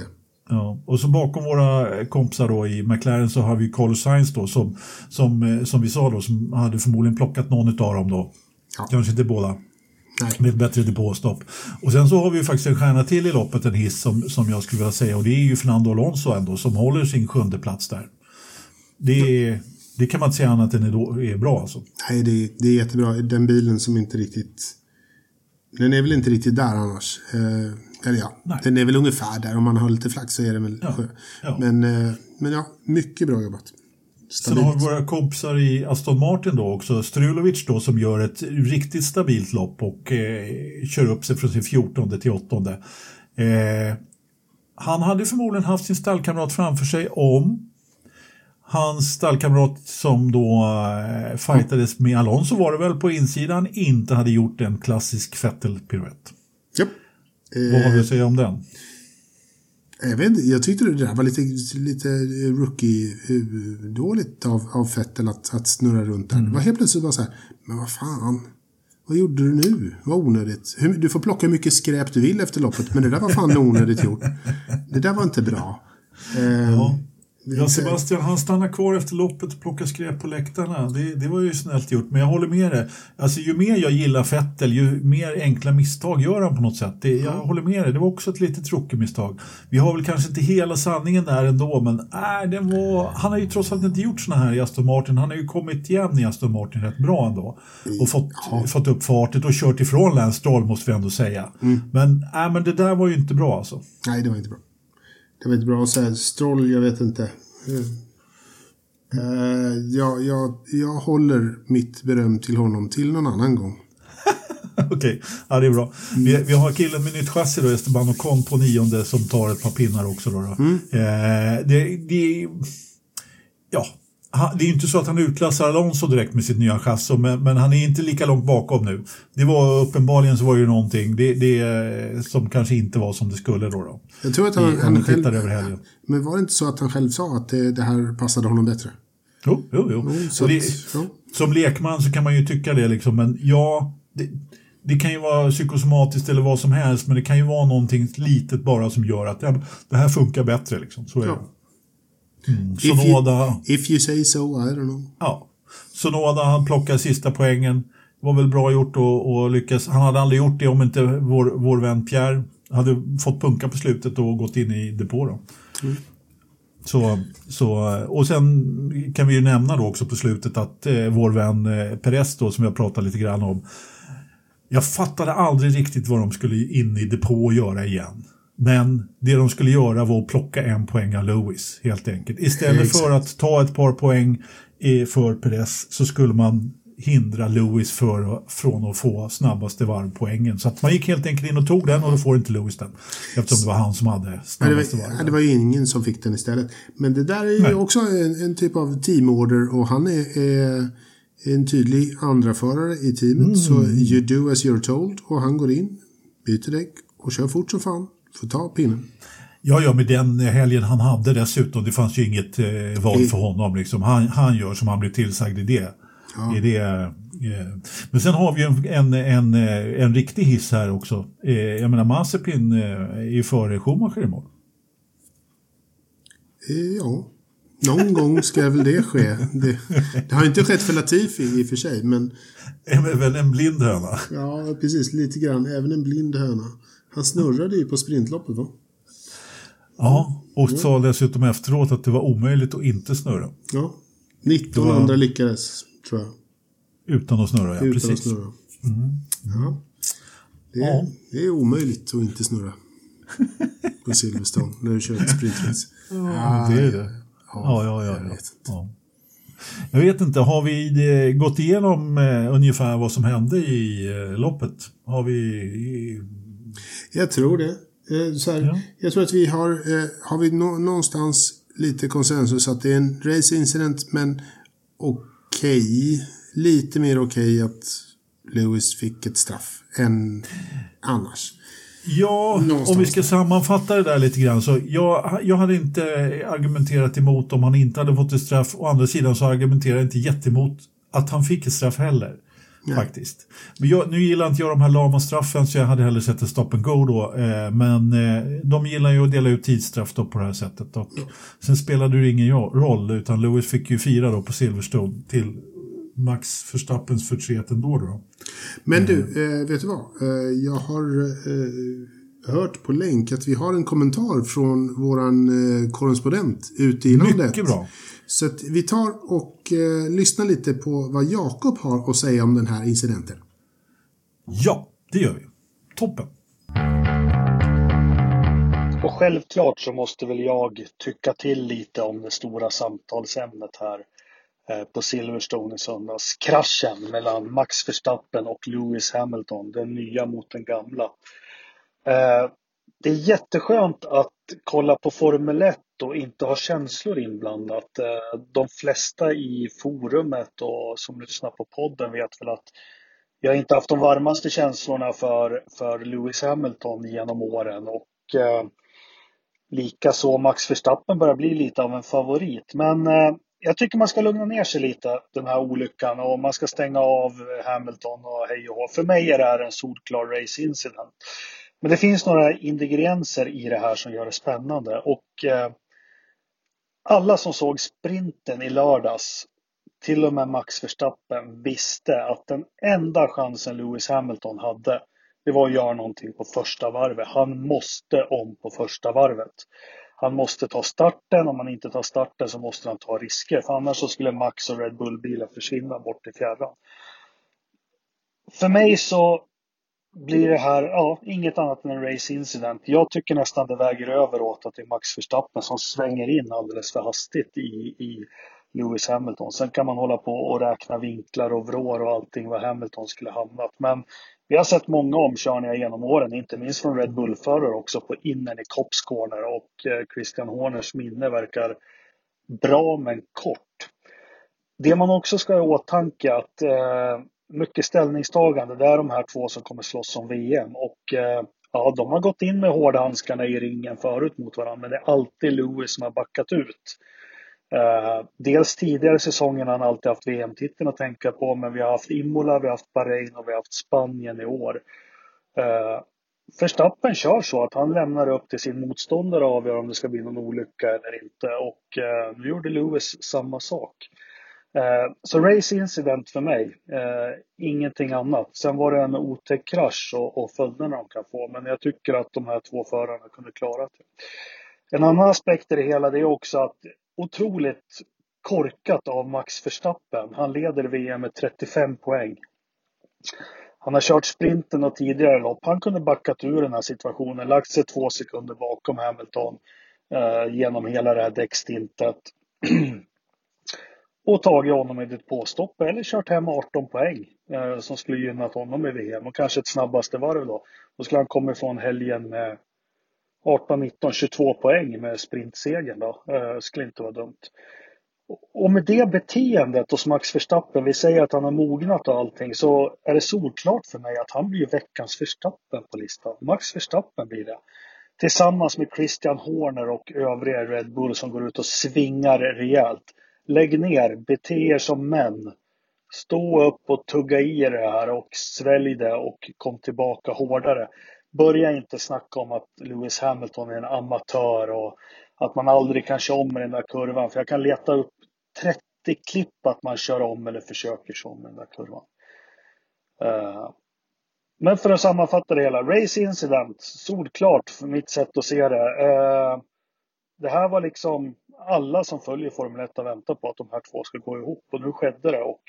Ja, och så bakom våra kompisar då i McLaren så har vi Carlos Sainz då som, som, eh, som vi sa då, som hade förmodligen plockat någon av dem då. Ja. Kanske inte båda. Nej. Med ett bättre depåstopp. Och sen så har vi ju faktiskt en stjärna till i loppet, en hiss som, som jag skulle vilja säga och det är ju Fernando Alonso ändå som håller sin sjunde plats där. Det, är, det kan man inte säga annat än är, är bra alltså. Nej, det, det är jättebra. Den bilen som inte riktigt... Den är väl inte riktigt där annars. Eh, eller ja, Nej. den är väl ungefär där. Om man har lite flax så är den väl Ja, sjö. ja. Men, eh, men ja, mycket bra jobbat. Sen har vi Stabilt. våra kompisar i Aston Martin då också, Strulovic då som gör ett riktigt stabilt lopp och eh, kör upp sig från sin 14 till 8. Eh, han hade förmodligen haft sin stallkamrat framför sig om hans stallkamrat som då eh, fightades med Alonso var det väl på insidan inte hade gjort en klassisk Vettel-piruett. Japp. Vad har vi Eh, att säga om den? jag, vet inte, jag tyckte det där var lite, lite rookie-dåligt av, av Fettel att, att snurra runt där. Det var helt plötsligt bara så här, men vad fan. Vad gjorde du nu? Vad onödigt. Du får plocka hur mycket skräp du vill efter loppet, men det där var fan onödigt gjort. Det där var inte bra. Eh, Ja. Ja, Sebastian han stannar kvar efter loppet och plockar skräp på läktarna. Det, det var ju snällt gjort, men jag håller med dig. Alltså, ju mer jag gillar Fettel, ju mer enkla misstag gör han på något sätt. Det, jag håller med dig, det var också ett litet tråkigt misstag. Vi har väl kanske inte hela sanningen där ändå, men äh, det var, han har ju trots allt inte gjort såna här i Aston Martin. Han har ju kommit igen i Aston Martin rätt bra ändå. Och fått, fått upp fartet och kört ifrån Lance Stroll måste vi ändå säga. Men, äh, men det där var ju inte bra alltså. Nej, det var inte bra. Det var inte bra. Och så här, Stroll, jag vet inte. Eh, jag, jag, jag håller mitt beröm till honom till någon annan gång. Okej, ja, det är bra. Vi, vi har killen med nytt chassi då, Esteban Ocon på nionde som tar ett par pinnar också. Då, då. Eh, det, det, ja, det är inte så att han utklassar Alonso direkt med sitt nya chassi, men, men han är inte lika långt bakom nu. Det var uppenbarligen så var det ju någonting det, det, som kanske inte var som det skulle då. då. Jag tror att I- han, om han själv... över helgen. Men var det inte så att han själv sa att det, det här passade honom bättre? Jo, jo, jo. Jo, så det, att, ja. Som lekman så kan man ju tycka det liksom, men ja, det, det kan ju vara psykosomatiskt eller vad som helst, men det kan ju vara någonting litet bara som gör att ja, det här funkar bättre. Liksom. Så är Ja. det. Mm. If you, Sonoda, if you say so, I don't know. ja. Sonoda, han plockar sista poängen. Det var väl bra gjort och, och lyckas. Han hade aldrig gjort det om inte vår, vår vän Pierre hade fått punka på slutet och gått in i depå. Då. Så, så, och sen kan vi ju nämna då också på slutet att eh, vår vän eh, Perez då, som jag pratade lite grann om. Jag fattade aldrig riktigt vad de skulle in i depå och göra igen. Men det de skulle göra var att plocka en poäng av Lewis helt enkelt. Istället Exakt. för att ta ett par poäng för Perez så skulle man hindra Lewis för, från att få snabbaste varvpoängen. Så att man gick helt enkelt in och tog den och då får inte Lewis den. Eftersom det var han som hade det, snabbaste var, varven. det var ju ingen som fick den istället. Men det där är ju Nej. också en, en typ av teamorder och han är, är en tydlig andraförare i teamet. Mm. Så you do as you're told och han går in, byter däck och kör fort som fan. Får ta pinnen. Ja, ja, med den helgen han hade dessutom, det fanns ju inget eh, val för honom. Liksom. Han, han gör som han blir tillsagd i det. I det eh. Men sen har vi en, en, en, eh, en riktig hiss här också. Eh, jag menar, Mazepin eh, är ju före Schumacher i mål. Eh, Ja, någon gång ska väl det ske. Det, det har inte skett för Latifi i och för sig, men väl en blind höna. ja, precis, lite grann. Även en blind höna. Han snurrade ju på sprintloppet, va? Ja, och sa dessutom efteråt att det var omöjligt att inte snurra. Ja. 19 Det var- andra lyckades, tror jag. Utan att snurra, ja. Utan Precis. att snurra. Ja. Det, är, Ja. det är omöjligt att inte snurra. På Silverstone, när du kör ett sprintrace. Ja, det är det. Ja, ja, ja. jag ja. vet inte. ja. Jag vet inte, har vi gått igenom eh, ungefär vad som hände i eh, loppet? Har vi... Jag tror det. Eh, Så här, Ja. Jag tror att vi har, eh, har vi nå- någonstans lite konsensus att det är en race incident, men okej. Lite mer okej att Lewis fick ett straff än annars. Ja, Någonstans om vi ska sammanfatta det där lite grann. Så jag, jag hade inte argumenterat emot om han inte hade fått ett straff. Å andra sidan så argumenterar jag inte jättemot att han fick ett straff heller. Nej. Faktiskt. Men jag, nu gillar inte jag de här lama straffen så jag hade hellre sett en stop and go då. Eh, men eh, de gillar ju att dela ut tidsstraff då på det här sättet. Och ja. Sen spelade det ingen roll utan Lewis fick ju fira då på Silverstone till Max Verstappens förtret ändå. Då. Men du, eh, eh vet du vad? Eh, jag har eh, hört på länk att vi har en kommentar från våran korrespondent ute i landet. Mycket bra. Så att vi tar och eh, lyssnar lite på vad Jakob har att säga om den här incidenten. Ja, det gör vi. Toppen. Och självklart så måste väl jag tycka till lite om det stora samtalsämnet här eh, på Silverstone i söndags. Kraschen mellan Max Verstappen och Lewis Hamilton, den nya mot den gamla. Eh, det är jätteskönt att kolla på Formel 1 och inte har känslor inblandat. Eh, de flesta i forumet och som lyssnar på podden vet väl att jag inte haft de varmaste känslorna för, för Lewis Hamilton genom åren och eh, likaså Max Verstappen börjar bli lite av en favorit. Men eh, jag tycker man ska lugna ner sig lite den här olyckan och man ska stänga av Hamilton och hej och hå. För mig är det här en solklar race incident. Men det finns några ingredienser i det här som gör det spännande och eh, alla som såg sprinten i lördags, till och med Max Verstappen, visste att den enda chansen Lewis Hamilton hade, det var att göra någonting på första varvet. Han måste om på första varvet. Han måste ta starten. Om han inte tar starten så måste han ta risker. För annars så skulle Max och Red Bull-bilen försvinna bort i fjärran. För mig så blir det här ja, inget annat än en race incident. Jag tycker nästan det väger över åt att det är Max Verstappen som svänger in alldeles för hastigt i, i Lewis Hamilton. Sen kan man hålla på och räkna vinklar och vrår och allting var Hamilton skulle hamnat. Men vi har sett många omkörningar genom åren, inte minst från Red Bull-förare också på innen i Cops Corner och eh, Christian Horners minne verkar bra men kort. Det man också ska ha i åtanke att eh, mycket ställningstagande. Det är de här två som kommer slåss om VM. Och eh, ja, de har gått in med hårdhandskarna i ringen förut mot varandra. Men det är alltid Lewis som har backat ut. Eh, dels tidigare säsongen har han alltid haft VM-titeln att tänka på. Men vi har haft Imola, vi har haft Bahrain och vi har haft Spanien i år. Eh, Verstappen kör så att han lämnar upp till sin motståndare att avgöra om det ska bli någon olycka eller inte. Och eh, nu gjorde Lewis samma sak. Eh, så race incident för mig, eh, ingenting annat. Sen var det en otäck krasch och, och följderna de kan få, men jag tycker att de här två förarna kunde klara det. En annan aspekt i det hela det är också att otroligt korkat av Max Verstappen. Han leder VM med 35 poäng. Han har kört sprinten och tidigare lopp. Han kunde backat ur den här situationen, lagt sig två sekunder bakom Hamilton eh, genom hela det här däckstintet. och tagit honom i ett påstopp eller kört hem 18 poäng eh, som skulle gynnat honom i VM och kanske ett snabbaste varv då. Då skulle han komma ifrån helgen med 18, 19, 22 poäng med sprintsegern då. Eh, skulle inte vara dumt. Och med det beteendet hos Max Verstappen, vi säger att han har mognat och allting, så är det solklart för mig att han blir veckans Verstappen på listan. Max Verstappen blir det. Tillsammans med Christian Horner och övriga Red Bull som går ut och svingar rejält. Lägg ner, bete er som män. Stå upp och tugga i er det här och svälj det och kom tillbaka hårdare. Börja inte snacka om att Lewis Hamilton är en amatör och att man aldrig kan köra om i den där kurvan. För jag kan leta upp 30 klipp att man kör om eller försöker köra om i den där kurvan. Eh, men för att sammanfatta det hela. Race incident, solklart för mitt sätt att se det. Eh, det här var liksom alla som följer Formel 1 har väntat på att de här två ska gå ihop och nu skedde det. Och,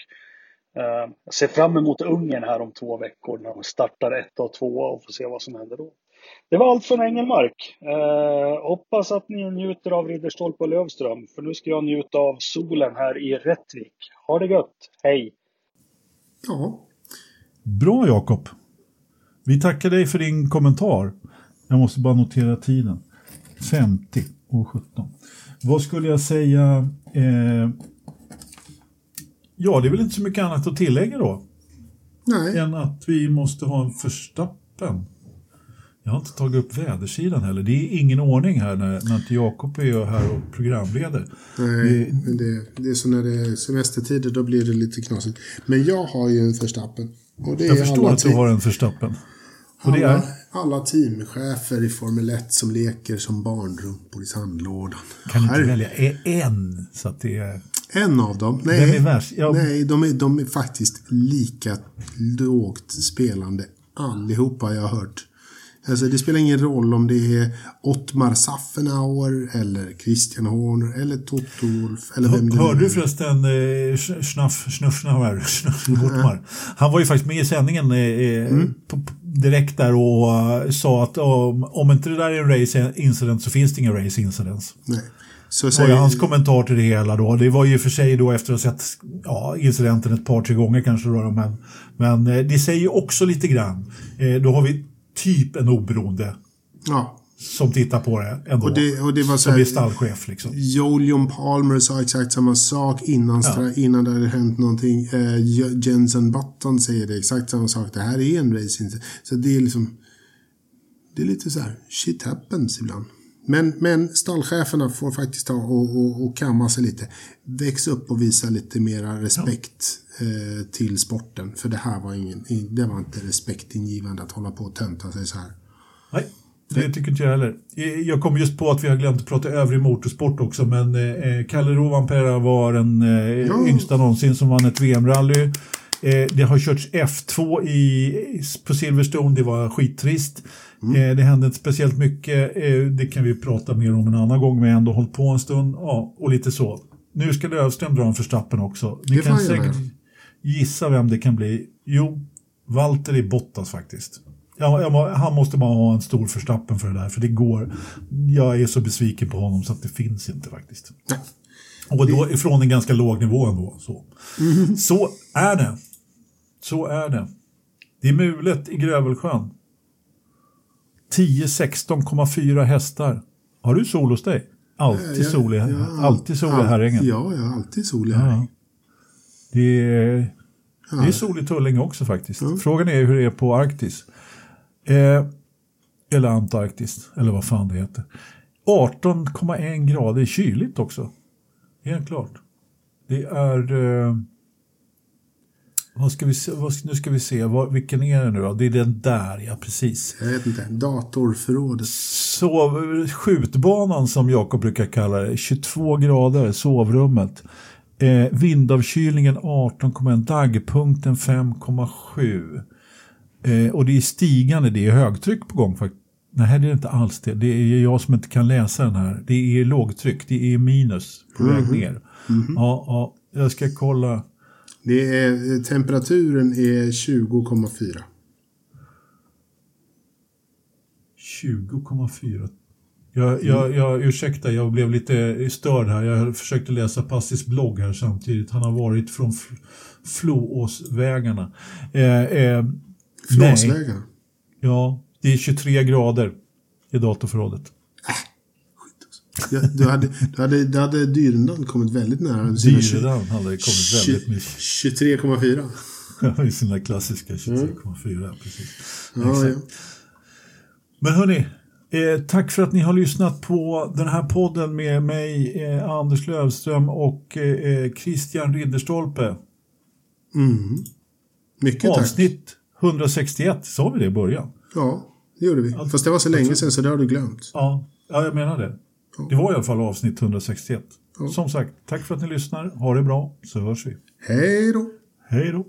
eh, jag ser fram emot Ungern här om två veckor när de startar ett och två och får se vad som händer då. Det var allt från Engelmark. Eh, hoppas att ni njuter av Ridderstolpe och Lövström för nu ska jag njuta av solen här i Rättvik. Ha det gött, hej! Ja. Bra Jakob. Vi tackar dig för din kommentar. Jag måste bara notera tiden. 50 och 17. Vad skulle jag säga? Eh, ja, det är väl inte så mycket annat att tillägga då. Nej. Än att vi måste ha en förstappen. Jag har inte tagit upp vädersidan heller. Det är ingen ordning här när, när inte Jakob är här och programleder. Nej, men det, det är så när det är semestertider då blir det lite knasigt. Men jag har ju en det Jag förstår att du har en Verstappen. Alla, är? alla teamchefer i Formel 1 som leker som barnrumpor i sandlådan. Kan du inte Här- välja en så att det är... En av dem. Vem Nej, är värst? Ja. nej de, är, de är faktiskt lika lågt spelande allihopa jag har hört. Alltså det spelar ingen roll om det är Ottmar Saffenauer eller Christian Horner eller Toto Wolff eller vem det Hörde du förresten eh, Schnaff, Schnuffnauer, Schnuffnauer? Han var ju faktiskt med i sändningen eh, Mm. på, direkt där och eh, sa att om, om inte det där är en race incident så finns det ingen race incidents. Nej. Så Det var ju säger, hans kommentar till det hela då. Det var ju för sig då efter att ha sett ja, incidenten ett par, tre gånger kanske då. Men, men eh, det säger ju också lite grann. Eh, då har vi typ en oberoende ja. som tittar på det ändå. Och det, och det var så som här, är stallchef liksom. Jolion Palmer sa exakt samma sak innan, stra- innan det hade hänt någonting. J- Jensen Button säger det exakt samma sak. Det här är en racing. Så det är liksom... Det är lite så här, shit happens ibland. Men, men stallcheferna får faktiskt ta och, och, och kamma sig lite. Väx upp och visa lite mera respekt eh, till sporten. För det här var ingen, det var inte respektingivande att hålla på och tönta sig så här. Nej, det tycker inte jag heller. Eh, Jag kom just på att vi har glömt att prata övrig motorsport också, men eh, Kalle Rovanperä var den eh, Ja. yngsta någonsin som vann ett VM-rally. Eh, det har körts F2 i, på Silverstone, det var skittrist. Eh, det hände inte speciellt mycket, eh, det kan vi prata mer om en annan gång, men jag har ändå hållit på en stund. Ja, och lite så. Nu ska Lövström dra en Förstappen också. Ni Det kan säkert gissa vem det kan bli. Jo, Valtteri Bottas faktiskt. Ja, jag han måste bara ha en stor förstappen för det där, för det går. Jag är så besviken på honom så att det finns inte faktiskt. Nej. Och då ifrån en ganska låg nivå ändå. Så, så är det. Så är det. Det är mulet i Grövelsjön. 10-16,4 hästar. Har du sol hos dig? Alltid sol i, alltid sol i all- Herrängen. Ja, jag har alltid sol i Herrängen. Det är, det är sol i Tullinge också faktiskt. Frågan är hur det är på Arktis. Eh, eller Antarktis, eller vad fan det heter. 18,1 grader kyligt också. Helt klart. Det är... Eh, vad ska vi se, vad, nu ska vi se, vad, vilken är det nu då? Det är den där, ja precis. Jag vet inte. Datorförrådet. Så skjutbanan som Jakob brukar kalla det, 22 grader, sovrummet. Eh, vindavkylningen 18,1, dagpunkten 5,7. Eh, och det är stigande, det är högtryck på gång faktiskt. Nej, det är inte alls det. Det är jag som inte kan läsa den här. Det är lågtryck, det är minus på väg ner. Ja, ja, jag ska kolla. Det är, temperaturen är 20,4. 20,4. Jag, jag, jag, ursäkta, jag blev lite störd här. Jag försökte läsa Passis blogg här samtidigt. Han har varit från Fl- Floåsvägarna. Eh, eh, nej, Flåsvägarna. ja, det är 23 grader i datorförrådet. Ja, du hade, du hade, du hade Dyrendal kommit väldigt nära. Dyredan hade kommit väldigt mycket. 23,4. I sina klassiska 23,4. Precis. Ja, ja. Men hörni, eh, tack för att ni har lyssnat på den här podden med mig, eh, Anders Lövström och eh, Christian Ridderstolpe. Mm. Mycket tack. Avsnitt 161, sa vi det i början? Ja, det gjorde vi. Fast det var så länge sedan så det har du glömt. Ja, ja jag menar det. Det var i alla fall avsnitt 161. Som sagt, tack för att ni lyssnar. Ha det bra, så hörs vi. Hej då! Hej då!